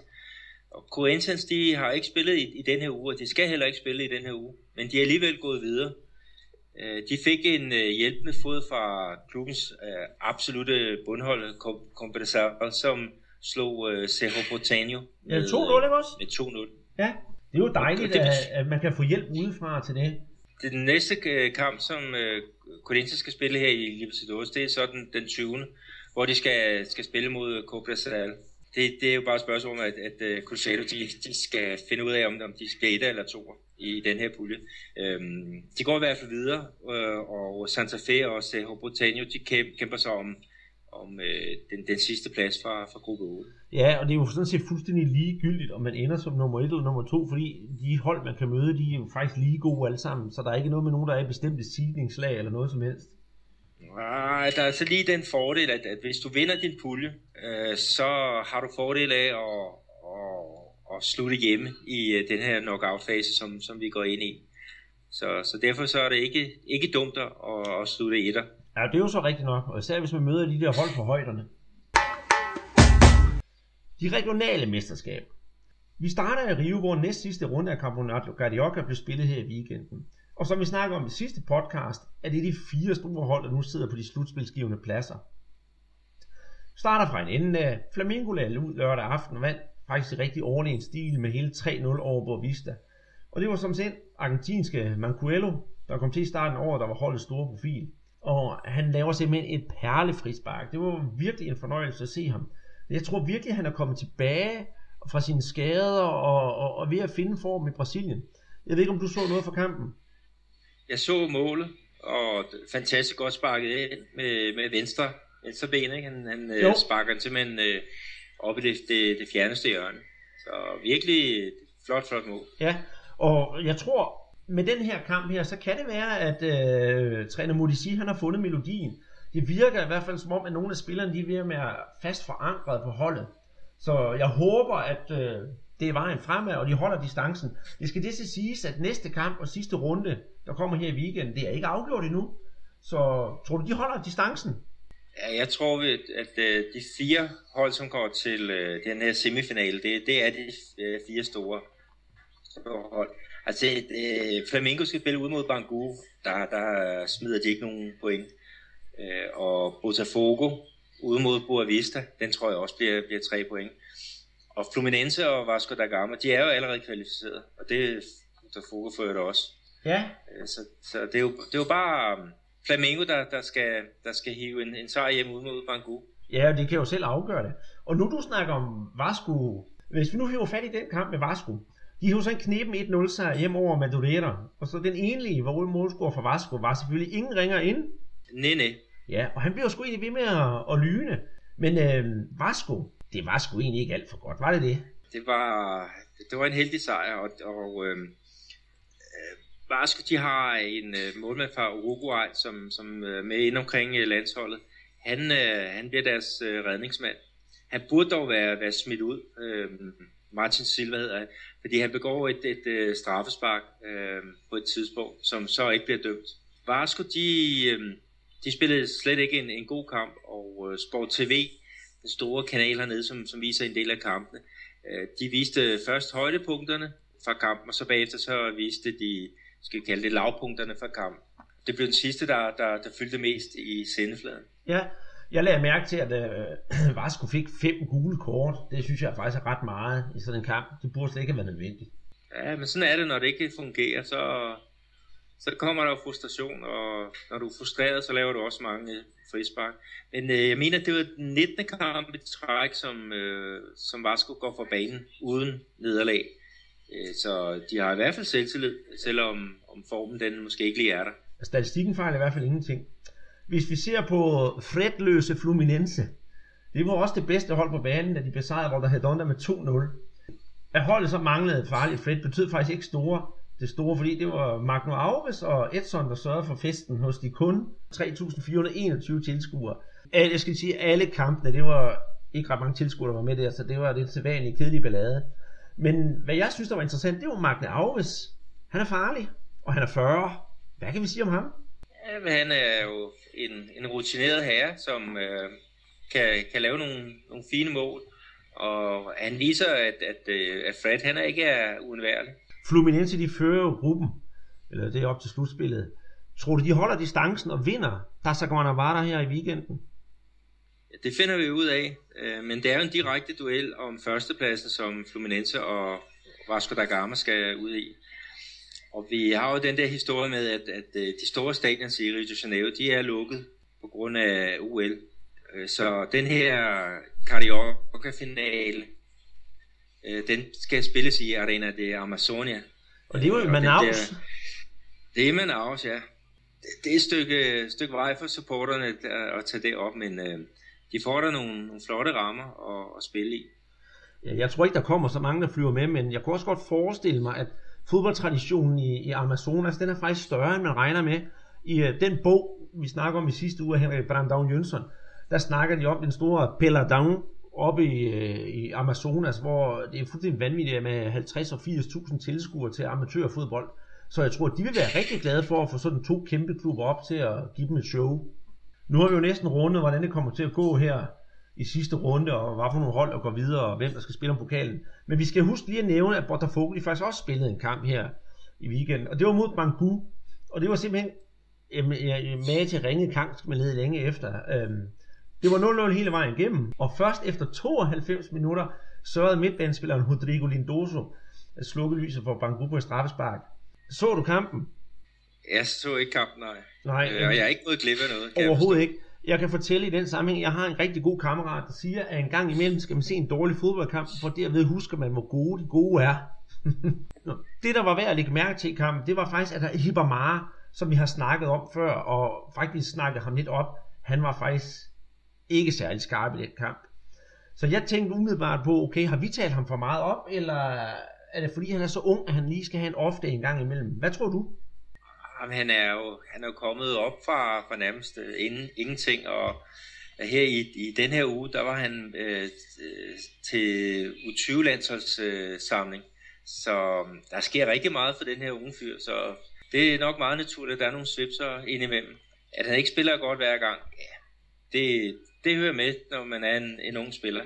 Og Corinthians, de har ikke spillet i, i den her uge, og de skal heller ikke spille i den her uge. Men de er alligevel gået videre. Øh, de fik en øh, hjælpende fod fra klubbens øh, absolute bundhold, Compensar, som slog Cerro Porteño med, ja, 2-0, ikke også? Med 2-0. Ja, det er jo dejligt, det, at, at man kan få hjælp udefra til det. Det er den næste kamp, som Corinthians skal spille her i Libertadores, det er så den, den 20. Hvor de skal, skal spille mod Real. Det, det er jo bare et spørgsmål om, at, at Cruzeiro de, de skal finde ud af, om, om de skal et eller to. I den her pulje. Øhm, de går i hvert fald videre, øh, og Santa Fe og Cerro Porteño, de kæmper sig om, om øh, den, den sidste plads fra, fra gruppe 8. Ja, og det er jo sådan set fuldstændig ligegyldigt, om man ender som nummer 1 eller nummer 2, fordi de hold, man kan møde, de er jo faktisk lige gode alle sammen, så der er ikke noget med nogen, der er i bestemte seedingslag eller noget som helst. Nej, der er så lige den fordel, at, at hvis du vinder din pulje, øh, så har du fordel af at, at, at slutte hjemme i øh, den her knockout-fase, som, som vi går ind i. Så, så derfor så er det ikke, ikke dumt at, at slutte etter. Ja, det er jo så rigtigt nok, og især hvis man møder de der hold på højderne. De regionale mesterskaber. Vi starter i Rio, hvor næst sidste runde af Campeonato Carioca blev spillet her i weekenden. Og som vi snakker om i sidste podcast, er det de fire store hold, der nu sidder på de slutspilsgivende pladser. Starter fra en ende af. Flamingo lagde ud lørdag aften og vandt faktisk i rigtig overlegen stil med hele 3-0 over Boavista. Og det var som sendt argentinske Mancuello, der kom til i starten over, der var holdets store profil. Og han laver simpelthen et perlefrispark. Det var virkelig en fornøjelse at se ham. Jeg tror virkelig, han er kommet tilbage fra sine skader og, og, og ved at finde form i Brasilien. Jeg ved ikke, om du så noget fra kampen? Jeg så målet, og fantastisk godt sparket ind med, med venstre, venstre ben. Ikke? Han, han øh, sparker den simpelthen øh, oppe i det, det, det fjerneste hjørne. Så virkelig flot, flot mål. Ja, og jeg tror, med den her kamp her, så kan det være, at øh, træner Modisi, han har fundet melodien. Det virker i hvert fald som om, at nogle af spillerne de er ved at være fast forankret på holdet. Så jeg håber, at øh, det er vejen fremad, og de holder distancen. Det skal det så siges, at næste kamp og sidste runde, der kommer her i weekenden, det er ikke afgjort endnu. Så tror du, de holder distancen? Ja, jeg tror, at, at øh, de fire hold, som går til øh, den her semifinale, det, det er de øh, fire store hold. Altså, øh, Flamengo skal spille ud mod Bangu, der, der smider de ikke nogen point. Øh, og Botafogo ude mod Boavista, den tror jeg også bliver, bliver tre point. Og Fluminense og Vasco da Gama, de er jo allerede kvalificeret, og det er Botafogo for det også. Ja. Så, så det, er jo, det er jo bare Flamengo, der, der, skal, der skal hive en, en sejr hjem ud mod Bangu. Ja, det kan jo selv afgøre det. Og nu du snakker om Vasco, hvis vi nu hiver fat i den kamp med Vasco, de jo så en knepen 1-0 sejr hjem over Madureira. Og så den enlige hvor målscorer for Vasco var selvfølgelig ingen ringer ind. Nej, nej. Ja, og han bliver sgu egentlig ved med at, at lyne. Men øh, Vasco, det var sgu egentlig ikke alt for godt, var det det? Det var, det var en heldig sejr, og, og øh, Vasco de har en øh, målmand fra Uruguay, som, som øh, med ind omkring øh, landsholdet. Han, øh, han bliver deres øh, redningsmand. Han burde dog være, være smidt ud. Øh, Martin Silva hedder han, fordi han begår et, et, et straffespark øh, på et tidspunkt, som så ikke bliver dømt. Vasco, de, øh, de spillede slet ikke en, en god kamp, og øh, Sport TV, den store kanal hernede, som, som viser en del af kampene, øh, de viste først højdepunkterne fra kampen, og så bagefter så viste de, skal vi kalde det, lavpunkterne fra kampen. Det blev den sidste, der, der, der fyldte mest i sendefladen. Ja, jeg lagde mærke til, at øh, Vasco fik fem gule kort. Det synes jeg faktisk er ret meget i sådan en kamp. Det burde slet ikke have været nødvendigt. Ja, men sådan er det, når det ikke fungerer, så, så kommer der jo frustration, og når du er frustreret, så laver du også mange frispark. Men øh, jeg mener, det var den 19. kamp i træk, som, øh, som Vasco går for banen uden nederlag. Øh, så de har i hvert fald selvtillid, selvom om formen den måske ikke lige er der. Altså, statistikken fejler i hvert fald ingenting. Hvis vi ser på fredløse Fluminense, det var også det bedste hold på banen, da de besejrede Volta Hedonda med 2-0. At holdet så manglede farligt Fred betød faktisk ikke store, det store, fordi det var Magno Alves og Edson, der sørgede for festen hos de kun 3.421 tilskuere. Jeg skal sige, alle kampene, det var ikke ret mange tilskuere, der var med der, så det var det sædvanlige kedelige ballade. Men hvad jeg synes, der var interessant, det var Magne Alves. Han er farlig, og han er 40. Hvad kan vi sige om ham? Ja, men han er jo en, en rutineret herre, som øh, kan, kan lave nogle, nogle fine mål. Og han viser, at, at, øh, at Fred han er ikke er uundværlig. Fluminense de fører gruppen, eller det er op til slutspillet. Tror du, de holder distancen og vinder Daza Guanabara her i weekenden? Det finder vi ud af, øh, men det er jo en direkte duel om førstepladsen, som Fluminense og Vasco da Gama skal ud i. Og vi har jo den der historie med, at, at øh, de store stadions i Rio de Janeiro, de er lukket på grund af UL. Øh, så den her Carioca-finale, den skal spilles i Arena de Amazonia. Og det er jo Og Manaus. Det, det er Manaus, ja. Det, det er et stykke, stykke vej for supporterne der, at tage det op, men de får da nogle, nogle flotte rammer at, at spille i. Ja, Jeg tror ikke, der kommer så mange, der flyver med, men jeg kunne også godt forestille mig, at fodboldtraditionen i, i Amazonas, den er faktisk større, end man regner med. I uh, den bog, vi snakker om i sidste uge af Henrik Brandown Jønsson, der snakker de om den store down oppe i, uh, i Amazonas, hvor det er fuldstændig vanvittigt med 50 og 80.000 tilskuere til amatørfodbold. Så jeg tror, de vil være rigtig glade for at få sådan to kæmpe klubber op til at give dem et show. Nu har vi jo næsten rundet, hvordan det kommer til at gå her i sidste runde, og hvad for nogle hold der går videre, og hvem der skal spille om pokalen. Men vi skal huske lige at nævne, at Botafogo de faktisk også spillede en kamp her i weekenden, og det var mod Bangu, og det var simpelthen øh, med til ringe kamp, skal man lede længe efter. Øhm, det var 0-0 hele vejen igennem, og først efter 92 minutter sørgede midtbanespilleren Rodrigo Lindoso at slukke lyset for Bangu på et straffespark. Så du kampen? Jeg så ikke kampen, nej. Nej, Øh, og jeg er ikke gået glip af noget. kan jeg Overhovedet ikke. Jeg kan fortælle i den sammenhæng, jeg har en rigtig god kammerat, der siger, at en gang imellem skal man se en dårlig fodboldkamp, for derved husker man, hvor gode de gode er. Det, der var værd at lægge mærke til i kampen, det var faktisk, at der Hibamara, som vi har snakket om før, og faktisk snakket ham lidt op, han var faktisk ikke særlig skarp i den kamp. Så jeg tænkte umiddelbart på, okay, har vi talt ham for meget op, eller er det fordi, han er så ung, at han lige skal have en off-day en gang imellem? Hvad tror du? Jamen, han er jo han er jo kommet op fra, fra nærmest øh, inden, ingenting, og øh, her i, i den her uge, der var han øh, til U20-landsholds øh, samling. Så der sker rigtig meget for den her unge fyr, så det er nok meget naturligt, at der er nogle svipser indimellem. At han ikke spiller godt hver gang, ja, det, det hører med, når man er en, en ung spiller.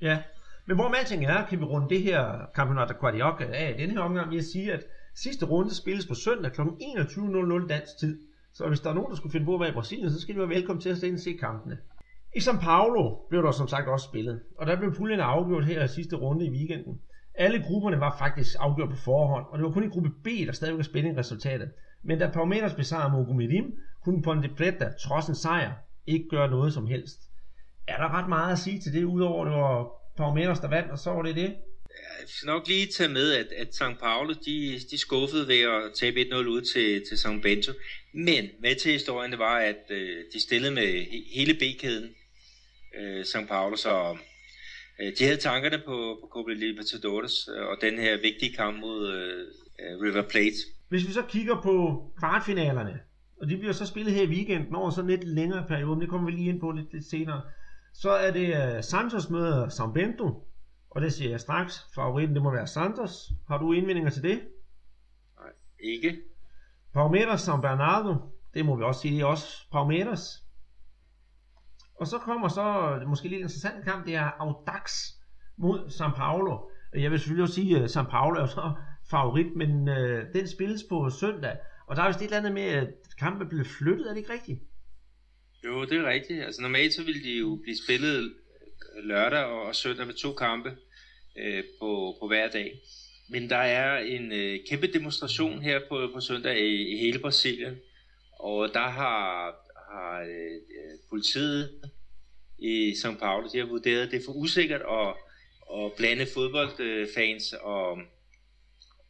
Ja, men hvor alting er, ah, kan vi runde det her Campeonato Carioca af i den her omgang ved at sige, at sidste runde spilles på søndag kl. 21.00 dansk tid. Så hvis der er nogen, der skulle finde på at være i Brasilien, så skal de være velkommen til at se, se kampene. I São Paulo blev der som sagt også spillet, og der blev puljen afgjort her i sidste runde i weekenden. Alle grupperne var faktisk afgjort på forhånd, og det var kun i gruppe B, der stadig var spænding resultatet. Men da Palmeiras besejrede Mogomirim, kunne Ponte Preta, trods en sejr, ikke gøre noget som helst. Er der ret meget at sige til det, udover det var Palmeiras, der vandt, og så var det det? Jeg skal nok lige tage med, at, at St. Paulo, de, de skuffede ved at tabe 1-0 ud til, til St. Bento. Men med til historien, det var, at øh, de stillede med hele B-kæden, øh, St. Paulo, så øh, de havde tankerne på, på Copa Libertadores øh, og den her vigtige kamp mod øh, øh, River Plate. Hvis vi så kigger på kvartfinalerne, og de bliver så spillet her i weekenden over sådan lidt længere periode, men det kommer vi lige ind på lidt, lidt senere, så er det uh, Santos møder São Bento, og det siger jeg straks. Favoritten, det må være Santos. Har du indvendinger til det? Nej, ikke. Palmeiras São Bernardo, det må vi også sige, det er også Palmeiras. Og så kommer så måske lidt interessant kamp, det er Audax mod São Paulo. Jeg vil selvfølgelig også sige, at São Paulo er så favorit, men øh, den spilles på søndag. Og der er vist et eller andet med, at kampen bliver flyttet, er det ikke rigtigt? Jo, det er rigtigt. Altså normalt så ville de jo blive spillet lørdag og søndag med to kampe øh, på, på hver dag. Men der er en øh, kæmpe demonstration her på, på søndag i, i hele Brasilien. Og der har, har øh, politiet i São Paulo, de har vurderet, at det er for usikkert at, at blande fodboldfans og,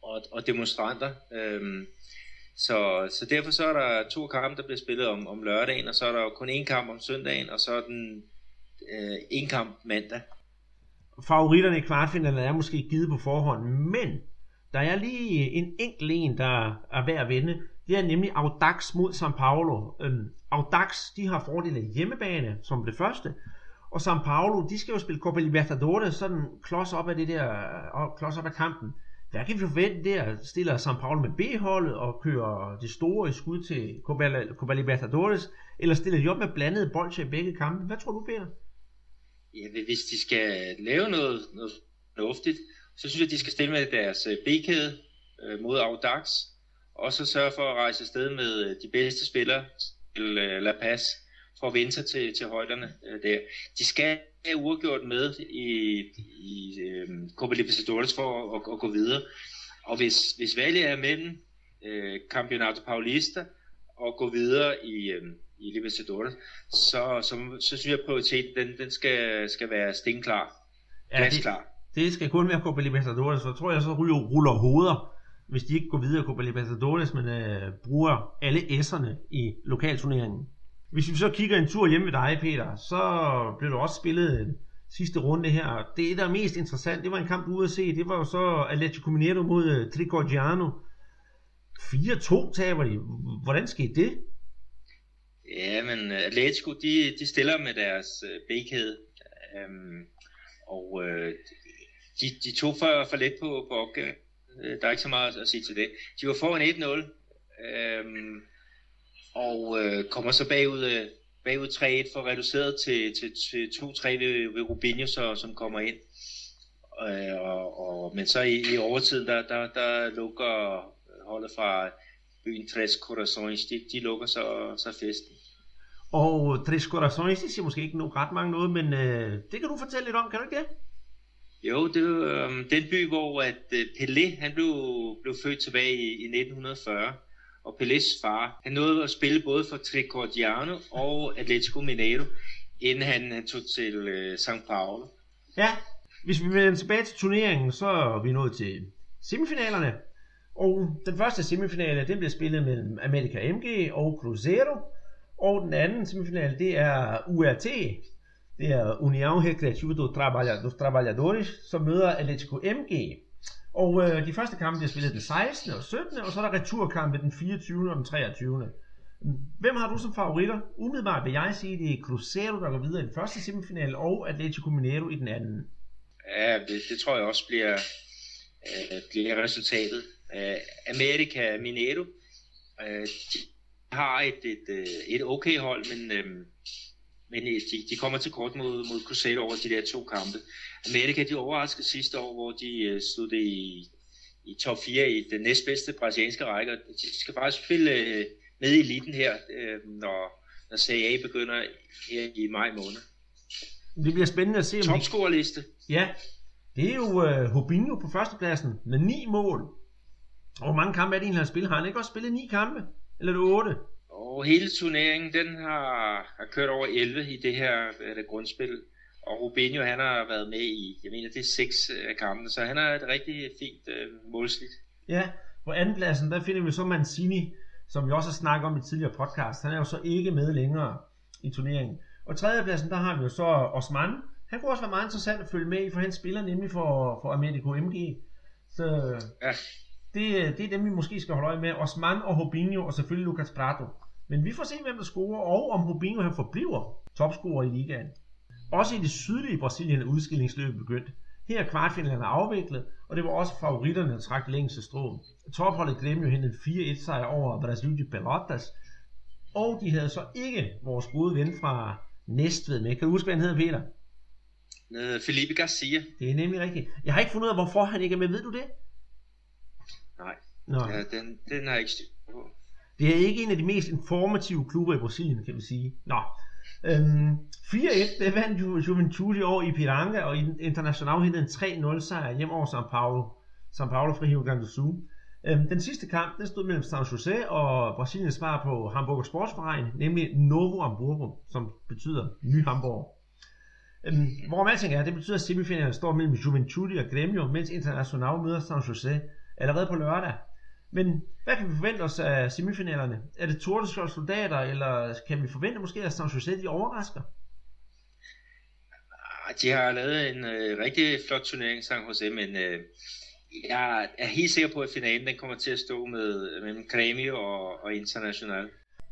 og, og demonstranter. Øhm, så, så derfor så er der to kampe, der bliver spillet om, om lørdagen, og så er der jo kun én kamp om søndagen, og så er den øh, en kamp mandag. Favoritterne i kvartfinalen er måske givet på forhånd, men der er lige en enkelt en, der er værd at vinde. Det er nemlig Audax mod São Paulo. Øhm, Audax, de har fordele hjemmebane som det første, og São Paulo, de skal jo spille Copa Libertadores sådan klods op af det der, klods op af kampen. Hvad kan vi forvente der? Stiller São Paulo med B-holdet og kører det store i skud til Copa, Copa Libertadores, eller stiller de op med blandede bolcher i begge kampe? Hvad tror du, Peter? Ja, hvis de skal lave noget, noget fornuftigt, så synes jeg, at de skal stille med deres øh, B-kæde øh, mod Audax, og så sørge for at rejse afsted med øh, de bedste spillere til øh, La Paz, for at vinde sig til, til højderne øh, der. De skal have uafgjort med i, i øh, Copa Libertadores for at, at, at gå videre. Og hvis, hvis valget er mellem øh, Campeonato Paulista og gå videre i, øh, i Libertadores, så, så, så synes jeg, at prioriteten den, den skal, skal være stenklar. Ja, det, det skal kun være Copa Libertadores, så tror jeg så ryger, ruller hoveder hvis de ikke går videre Copa Libertadores, men øh, bruger alle S'erne i lokalturneringen. Hvis vi så kigger en tur hjemme ved dig, Peter, så blev der også spillet sidste runde her. Det, der er mest interessant, det var en kamp ude at se. Det var jo så Atletico Mineiro mod uh, Tricordiano. 4-2 taber de. Hvordan skete det? Ja, men øh, Atletico, de, de stiller med deres øh, bækhed. øhm, og øh, de, de tog for, for let på, på opgaven. Øh, der er ikke så meget at sige til det. De var foran 1-0. øhm, og øh, kommer så bagud øh, bagud 3-1 for reduceret til, til, til 2-3 ved, ved Rubinho, så, som kommer ind. Øh, og, og, men så i, i overtiden, der, der, der lukker holdet fra byen Tres Corazones, de, de lukker så, så festen. Og Tres Corazones, det siger måske ikke nogen ret mange noget, men øh, det kan du fortælle lidt om, kan du ikke det? Jo, det er øh, den by, hvor at øh, Pelé han blev, blev født tilbage i, i 1940 og Pelés far. Han nåede at spille både for Tricordiano og Atletico Mineiro, inden han, han tog til øh, São Paulo. Ja, hvis vi vender tilbage til turneringen, så er vi nået til semifinalerne. Og den første semifinale, den bliver spillet mellem America MG og Cruzeiro. Og den anden semifinal, det er URT. Det er União Recreativa dos Trabalhadores, som møder Atletico MG. Og øh, de første kampe bliver spillet den 16. og 17. og så er der returkampe den 24. og den 23. Hvem har du som favoritter? Umiddelbart vil jeg sige, det er Cruzeiro, der går videre i den første semifinal, og Atletico Mineiro i den anden. Ja, det, det tror jeg også bliver, øh, bliver resultatet. Øh, America Mineiro, øh, de har et, et, øh, et okay hold, men, øh, men de, de kommer til kort mod, mod Cruzeiro over de der to kampe. Amerika de overraskede sidste år, hvor de uh, stod i, i top 4 i den næstbedste brasilianske række. De skal faktisk spille uh, med i eliten her, uh, når, når Serie A begynder her i maj måned. Det bliver spændende at se. Om Topscorerliste. Ja, det er jo Hobinho på førstepladsen med ni mål. Og hvor mange kampe er det egentlig, han har spillet? Har han ikke også spillet ni kampe? Eller er det otte? Og hele turneringen, den har, har kørt over 11 i det her det grundspil. Og Rubinho, han har været med i, jeg mener, det er seks øh, af kampene, så han har et rigtig fint øh, målsnit. Ja, på andenpladsen, der finder vi så Mancini, som vi også har snakket om i tidligere podcast. Han er jo så ikke med længere i turneringen. Og tredjepladsen, der har vi jo så Osman. Han kunne også være meget interessant at følge med i, for han spiller nemlig for, for Americo MG. Så ja. Det, det er dem, vi måske skal holde øje med. Osman og Hobinho, og selvfølgelig Lucas Prato. Men vi får se, hvem der scorer, og om Hobinho han forbliver topscorer i ligaen. Også i det sydlige Brasilien er udskillingsløbet begyndt. Her er kvartfinalerne afviklet, og det var også favoritterne, der trak længste strå. Topholdet Grêmio hentede 4-1 sejr over Brasil de Pelotas, og de havde så ikke vores gode ven fra Næstved med. Kan du huske, hvad han hedder, Peter? Øh, Felipe Garcia. Det er nemlig rigtigt. Jeg har ikke fundet ud af, hvorfor han ikke er med. Ved du det? Nej, Nå. Ja, den, den har jeg ikke styr på. Det er ikke en af de mest informative klubber i Brasilien, kan vi sige. Nå, Øhm, 4-1, det vandt Ju Juventus i år i Piranga, og International hentede en 3-0 sejr hjem over São Paulo. São Paulo fra Rio Grande do Sul. Øhm, den sidste kamp, den stod mellem San Jose og Brasiliens svar på Hamburger Sportsverein, nemlig Novo Hamburgo, som betyder Ny Hamburg. Øhm, hvor alting er, det betyder, at semifinalen står mellem Juventus og Grêmio, mens International møder San Jose allerede på lørdag. Men hvad kan vi forvente os af semifinalerne? Er det de soldater, eller kan vi forvente måske, at San Jose de overrasker? Ah, de har lavet en øh, rigtig flot turnering, San Jose, men øh, jeg er helt sikker på, at finalen den kommer til at stå med, mellem Grêmio og, og International.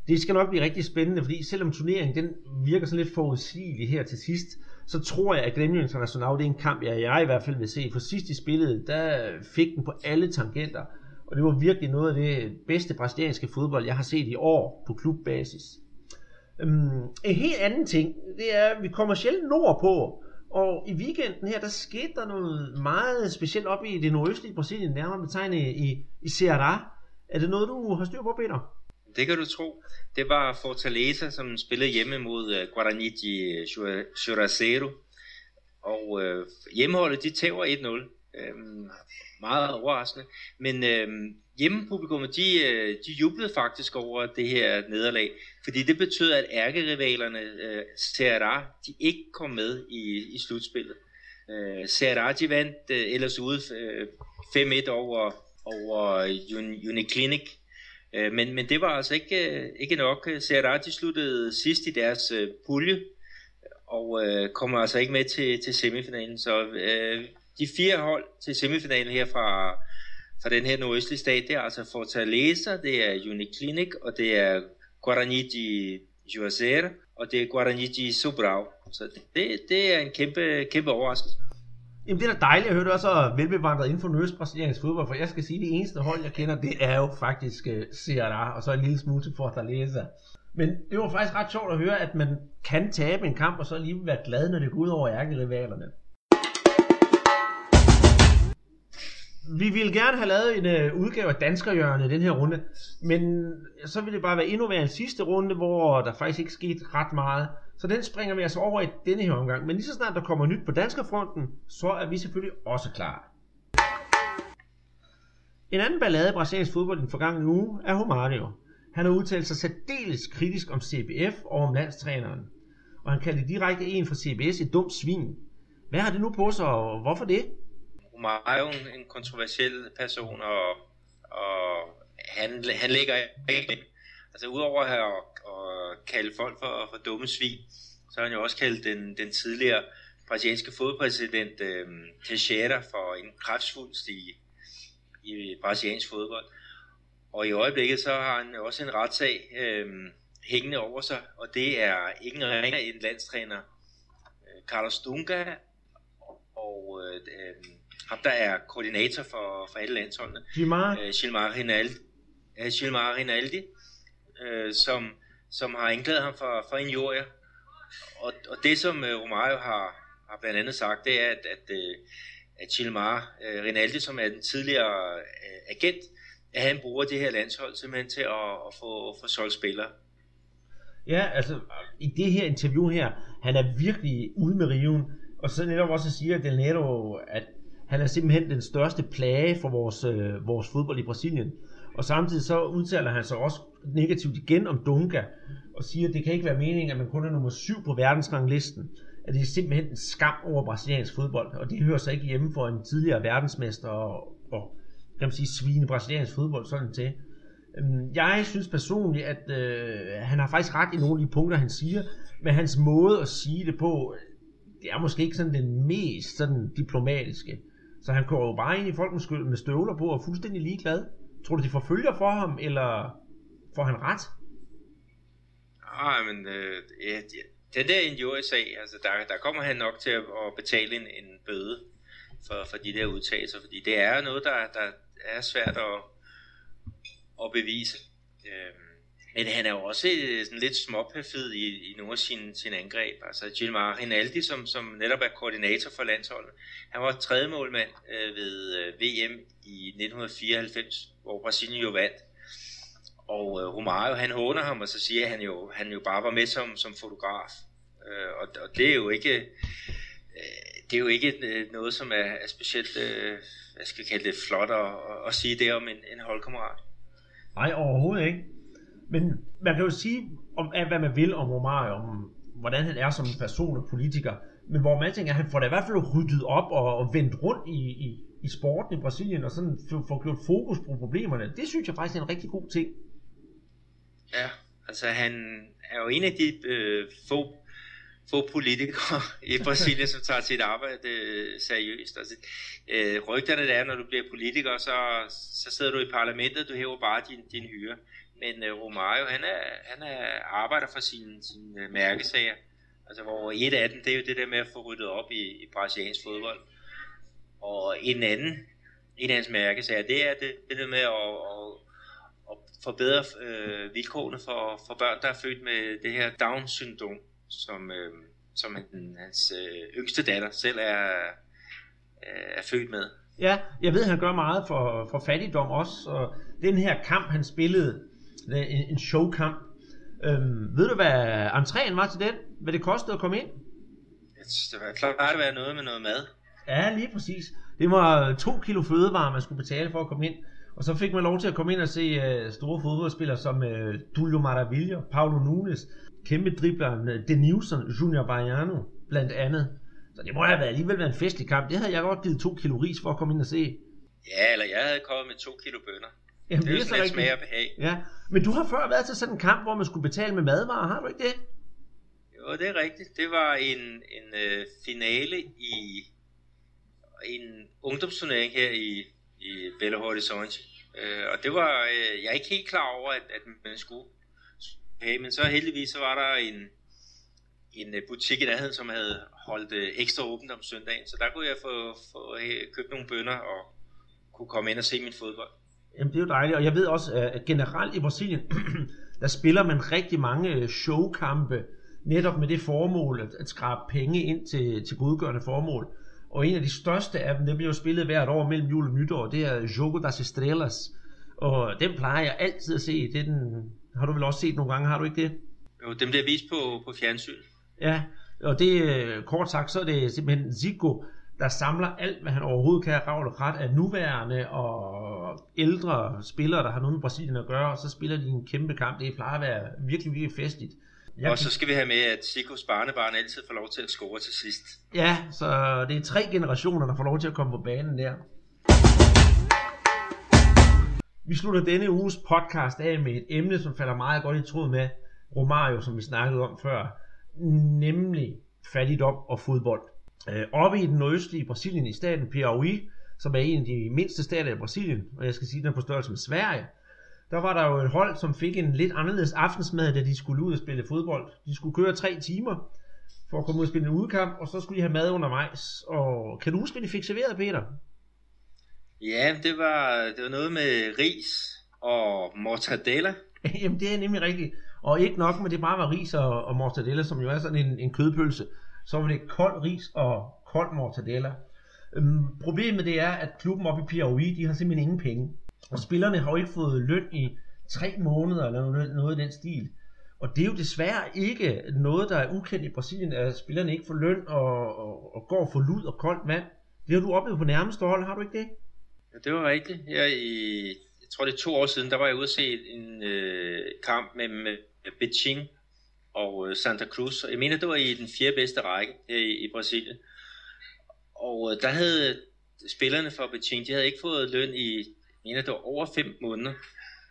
Det skal nok blive rigtig spændende, fordi selvom turneringen den virker sådan lidt forudsigelig her til sidst, så tror jeg, at Gremio International det er en kamp, jeg, jeg i hvert fald vil se. For sidst i spillet, der fik den på alle tangenter. Og det var virkelig noget af det bedste brasilianske fodbold, jeg har set i år på klubbasis. Um, en helt anden ting, det er, at vi kommer sjældent nordpå, og i weekenden her, der skete der noget meget specielt op i det nordøstlige Brasilien, nærmere betegnet i, i Ceará. Er det noget, du har styr på, Peter? Det kan du tro. Det var Fortaleza, som spillede hjemme mod uh, Guarani de Og øh, hjemmeholdet, de tæver 1-0. Øhm, meget overraskende. Men øh, hjemmepublikummet, de, øh, de jublede faktisk over det her nederlag, fordi det betød, at ærkerivalerne øh, Serra, de ikke kom med i, i slutspillet. Øh, Serra, de vandt øh, ellers ude øh, 5-1 over over Uniclinic. Øh, men, men det var altså ikke, øh, ikke nok. Serati sluttede sidst i deres øh, pulje, og øh, kommer altså ikke med til, til semifinalen. Så øh, de fire hold til semifinalen her fra, fra den her nordøstlige stat, det er altså Fortaleza, det er Uniclinic, og det er Guarani de Juazeiro, og det er Guarani de Sobral. Så det, det er en kæmpe, kæmpe overraskelse. Jamen det er da dejligt at høre, du er så velbevandret inden for nordøstbrasiliansk fodbold, for jeg skal sige, at det eneste hold, jeg kender, det er jo faktisk øh, uh, Ceará, og så en lille smule til Fortaleza. Men det var faktisk ret sjovt at høre, at man kan tabe en kamp, og så alligevel være glad, når det går ud over ærkerivalerne. Vi ville gerne have lavet en øh, udgave af Danskerhjørnet i den her runde, men så ville det bare være endnu mere en sidste runde, hvor der faktisk ikke skete ret meget. Så den springer vi altså over i denne her omgang. Men lige så snart der kommer nyt på Danskerfronten, så er vi selvfølgelig også klar. En anden ballade i brasiliansk fodbold i den forgangne uge er Romario. Han har udtalt sig særdeles kritisk om CBF og om landstræneren. Og han kaldte direkte en fra CBS et dumt svin. Hvad har det nu på sig, og hvorfor det? Romario er en kontroversiel person, og, og han, han ligger ikke... Altså udover at have at kalde folk for, for dumme svin, så har han jo også kaldt den, den tidligere brasilianske fodpræsident øh, Teixeira for en kræftsvulst i, i brasiliansk fodbold. Og i øjeblikket så har han også en retssag øh, hængende over sig, og det er ingen ringer end landstræner øh, Carlos Dunga og øh, øh, ham der er koordinator for, for alle landsholdene. Gilmar? Øh, Gilmar Rinaldi, øh, Gilmar Rinaldi øh, som, som har anklaget ham for, for injurier. Og, og det som øh, Romario har, har blandt andet sagt, det er, at, at, øh, at Chilmar øh, Rinaldi, som er den tidligere øh, agent, at han bruger det her landshold simpelthen til at, at få, få solgt spillere. Ja, altså i det her interview her, han er virkelig ude med riven. Og så netop også siger Del Nero, at han er simpelthen den største plage for vores, øh, vores fodbold i Brasilien. Og samtidig så udtaler han sig også negativt igen om Dunga, og siger, at det kan ikke være meningen, at man kun er nummer syv på verdensranglisten. At det er simpelthen en skam over brasiliansk fodbold, og det hører sig ikke hjemme for en tidligere verdensmester og, og kan man sige, svine brasiliansk fodbold sådan til. Øhm, jeg synes personligt, at øh, han har faktisk ret i nogle af de punkter, han siger, men hans måde at sige det på, det er måske ikke sådan den mest sådan diplomatiske. Så han går jo bare ind i folkens skyld med støvler på og er fuldstændig ligeglad. Tror du, de forfølger for ham, eller får han ret? Ah, men øh, ja, den der injuriesag, altså der, der kommer han nok til at, at betale en, en bøde for, for de der udtalelser, fordi det er noget, der, der er svært at, at bevise. Øhm, men han er jo også øh, sådan lidt småperfid i, i nogle af sine, sine angreb. Altså Gilmar Rinaldi, som, som netop er koordinator for landsholdet, han var tredje målmand øh, ved øh, VM i 1994, hvor Brasilien jo vandt. Og øh, Romario, han håner ham, og så siger han jo, han jo bare var med som, som fotograf. Øh, og, og det er jo ikke, øh, det er jo ikke øh, noget, som er, er specielt, øh, hvad skal vi kalde det, flot at, at sige det om en, en holdkammerat. Nej, overhovedet ikke. Men man kan jo sige, om, hvad man vil om Romario, om hvordan han er som person og politiker. Men hvor man tænker, at han får da i hvert fald ryddet op og, og vendt rundt i, i, i sporten i Brasilien, og sådan får gjort fokus på problemerne. Det synes jeg faktisk er en rigtig god ting. Ja, altså han er jo en af de øh, få, få politikere i Brasilien, som tager sit arbejde øh, seriøst. Altså, øh, rygterne der er, når du bliver politiker, så, så sidder du i parlamentet, du hæver bare din, din hyre. Men øh, Romario, han, er, han er arbejder for sine, sine øh, mærkesager. Altså, hvor et af dem, det er jo det der med at få ryddet op i, i brasiliansk fodbold. Og en anden, en af hans mærkesager, det er det, det der med at, at, at forbedre øh, vilkårene for, for børn, der er født med det her Down-syndrom, som, øh, som hans øh, yngste datter selv er, er født med. Ja, jeg ved, han gør meget for, for fattigdom også, og den her kamp, han spillede, en, en showkamp, øhm, ved du, hvad entréen var til den? Hvad det kostede at komme ind? Det var klart at være noget med noget mad. Ja, lige præcis. Det var to kilo fødevarer, man skulle betale for at komme ind. Og så fik man lov til at komme ind og se uh, store fodboldspillere som uh, Tulio Maravilla, Paulo Nunes, kæmpe dribleren uh, Denilson, Junior Baiano, blandt andet. Så det må have været alligevel været en festlig kamp. Det havde jeg godt givet to kilo ris for at komme ind og se. Ja, eller jeg havde kommet med to kilo bønner. Jamen, Det er jo så sådan lidt smag og behag. Ja, men du har før været til sådan en kamp, hvor man skulle betale med madvarer, har du ikke det? Jo, det er rigtigt. Det var en, en øh, finale i en ungdomsturnering her i, i Belo Horizonte. Øh, og det var, øh, jeg er ikke helt klar over, at, at man skulle Okay, men så heldigvis så var der en, en øh, butik i nærheden, som havde holdt øh, ekstra åbent om søndagen, så der kunne jeg få, få øh, købt nogle bønder og kunne komme ind og se min fodbold. Jamen, det er jo dejligt, og jeg ved også, at generelt i Brasilien, der spiller man rigtig mange øh, showkampe, netop med det formål at, at skrabe penge ind til, til godgørende formål. Og en af de største af dem, det bliver jo spillet hvert år mellem jul og nytår, det er Jogo das Estrelas. Og den plejer jeg altid at se. Det den, har du vel også set nogle gange, har du ikke det? Jo, dem bliver vist på, på fjernsyn. Ja, og det øh, kort sagt, så er det simpelthen Zico, der samler alt, hvad han overhovedet kan ravle ret af nuværende og ældre spillere, der har noget med Brasilien at gøre, og så spiller de en kæmpe kamp. Det plejer at være virkelig, virkelig festligt. Jeg Og så skal vi have med, at Sikos barnebarn altid får lov til at score til sidst. Ja, så det er tre generationer, der får lov til at komme på banen der. Vi slutter denne uges podcast af med et emne, som falder meget godt i tråd med Romario, som vi snakkede om før, nemlig fattigdom og fodbold. Øh, oppe i den nordøstlige Brasilien i staten Piauí, som er en af de mindste stater i Brasilien, og jeg skal sige, den er på størrelse med Sverige, der var der jo et hold, som fik en lidt anderledes aftensmad, da de skulle ud og spille fodbold. De skulle køre tre timer for at komme ud og spille en udkamp, og så skulle de have mad undervejs. Og kan du huske, hvad de fik serveret, Peter? Ja, det var, det var noget med ris og mortadella. Jamen, det er nemlig rigtigt. Og ikke nok med det bare var ris og, og mortadella, som jo er sådan en, en kødpølse. Så var det kold ris og kold mortadella. Øhm, problemet det er, at klubben oppe i Piauí, de har simpelthen ingen penge. Og spillerne har jo ikke fået løn i tre måneder, eller noget, noget i den stil. Og det er jo desværre ikke noget, der er ukendt i Brasilien, at spillerne ikke får løn og, og, og går for lud og koldt vand. Det har du oplevet på nærmeste hold, har du ikke det? Ja, det var rigtigt. Her i, jeg tror det er to år siden, der var jeg ude at se en øh, kamp med, med Beijing og øh, Santa Cruz. Jeg mener, det var i den fjerde bedste række her i, i Brasilien. Og øh, der havde spillerne fra Beijing, de havde ikke fået løn i, mener, det var over fem måneder.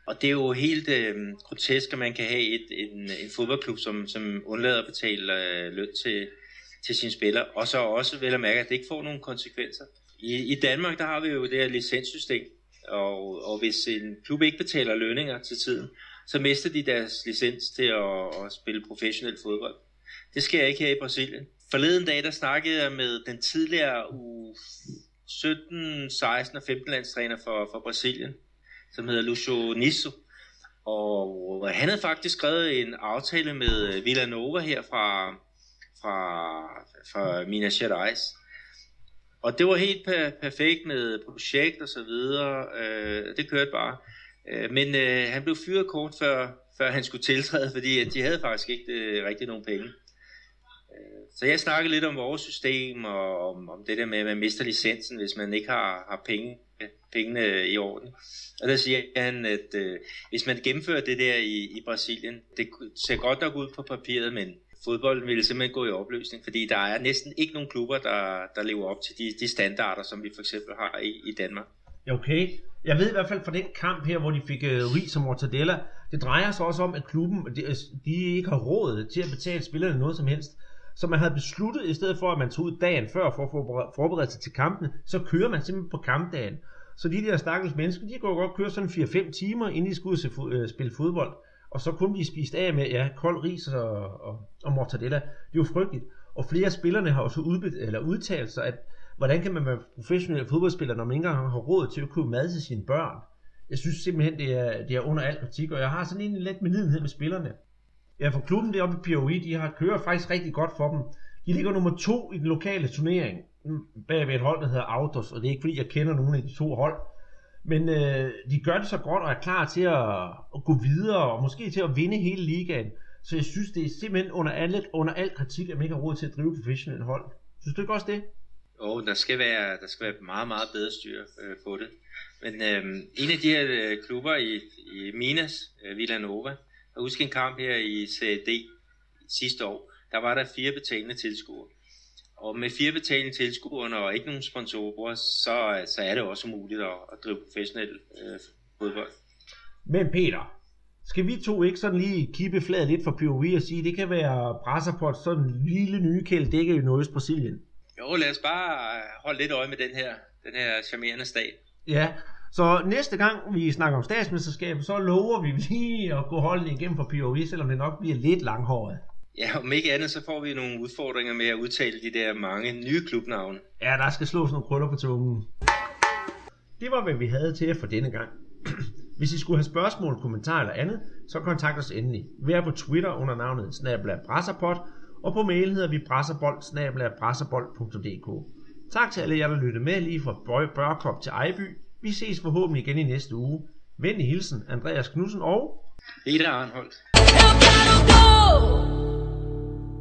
Og det er jo helt øh, grotesk, at man kan have et, en, en fodboldklub, som, som undlader at betale øh, løn til, til sine spillere. Og så også vel at mærke, at det ikke får nogen konsekvenser. I, I Danmark, der har vi jo det her licenssystem, og, og hvis en klub ikke betaler lønninger til tiden, så mister de deres licens til at, at spille professionel fodbold. Det sker ikke her i Brasilien. Forleden dag, der snakkede jeg med den tidligere u 17, 16 og 15 landstræner for, for Brasilien, som hedder Lucio Nisso. Og han havde faktisk skrevet en aftale med øh, Villanova her fra, fra, fra Minas Gerais. Og det var helt per- perfekt med projekt og så videre. Øh, det kørte bare. Øh, men øh, han blev fyret kort før, før han skulle tiltræde, fordi at de havde faktisk ikke øh, rigtig nogen penge. Så jeg snakkede lidt om vores system og om, om det der med, at man mister licensen, hvis man ikke har, har penge, pengene i orden. Og der siger han, at øh, hvis man gennemfører det der i, i Brasilien, det ser godt nok ud på papiret, men fodbolden ville simpelthen gå i opløsning, fordi der er næsten ikke nogen klubber, der, der lever op til de, de standarder, som vi for eksempel har i, i Danmark. Okay. Jeg ved i hvert fald fra den kamp her, hvor de fik øh, ris og mortadella, det drejer sig også om, at klubben, de, de ikke har råd til at betale spillerne noget som helst. Så man havde besluttet, i stedet for at man tog ud dagen før for at forberede- sig til kampene, så kører man simpelthen på kampdagen. Så de der stakkels mennesker, de kunne godt køre sådan 4-5 timer, inden de skulle ud og fo- øh, spille fodbold. Og så kunne de spist af med ja, kold ris og, og, og mortadella. Det er frygteligt. Og flere af spillerne har også udbet, eller udtalt sig, at hvordan kan man være professionel fodboldspiller, når man ikke engang har råd til at købe mad til sine børn? Jeg synes simpelthen, det er, det er under alt kritik, og jeg har sådan en lidt medlidenhed med spillerne. Ja, for klubben deroppe i Piauí, de har kører faktisk rigtig godt for dem. De ligger nummer to i den lokale turnering, bagved bag ved et hold, der hedder Autos, og det er ikke fordi, jeg kender nogen af de to hold. Men øh, de gør det så godt og er klar til at, at gå videre, og måske til at vinde hele ligaen. Så jeg synes, det er simpelthen under, alle, under al kritik, at man ikke har råd til at drive professionelle hold. Synes du ikke også det? Jo, der skal være, der skal være meget, meget bedre styr øh, på det. Men øh, en af de her øh, klubber i, i Minas, øh, Villanova, jeg husker en kamp her i CAD sidste år, der var der fire betalende tilskuere. og med fire betalende tilskuerne og ikke nogen sponsorer, så, så er det også muligt at, at drive professionel øh, fodbold. Men Peter, skal vi to ikke sådan lige kippe fladet lidt for POV og sige, det kan være Brasserport, sådan en lille nye kæld dækker i Nordøst Brasilien? Jo, lad os bare holde lidt øje med den her, den her charmerende stat. Ja, så næste gang vi snakker om statsmesterskabet, så lover vi lige at gå holden igennem for POV, selvom det nok bliver lidt langhåret. Ja, om ikke andet, så får vi nogle udfordringer med at udtale de der mange nye klubnavne. Ja, der skal slås nogle krøller på tungen. Det var, hvad vi havde til jer for denne gang. Hvis I skulle have spørgsmål, kommentarer eller andet, så kontakt os endelig. Vær på Twitter under navnet snabla Brasserpot, og på mail hedder vi brasserbold. Tak til alle jer, der lyttede med lige fra Børkop til Ejby. Vi ses forhåbentlig igen i næste uge. Venlig hilsen, Andreas Knudsen og... Peter Arnholdt.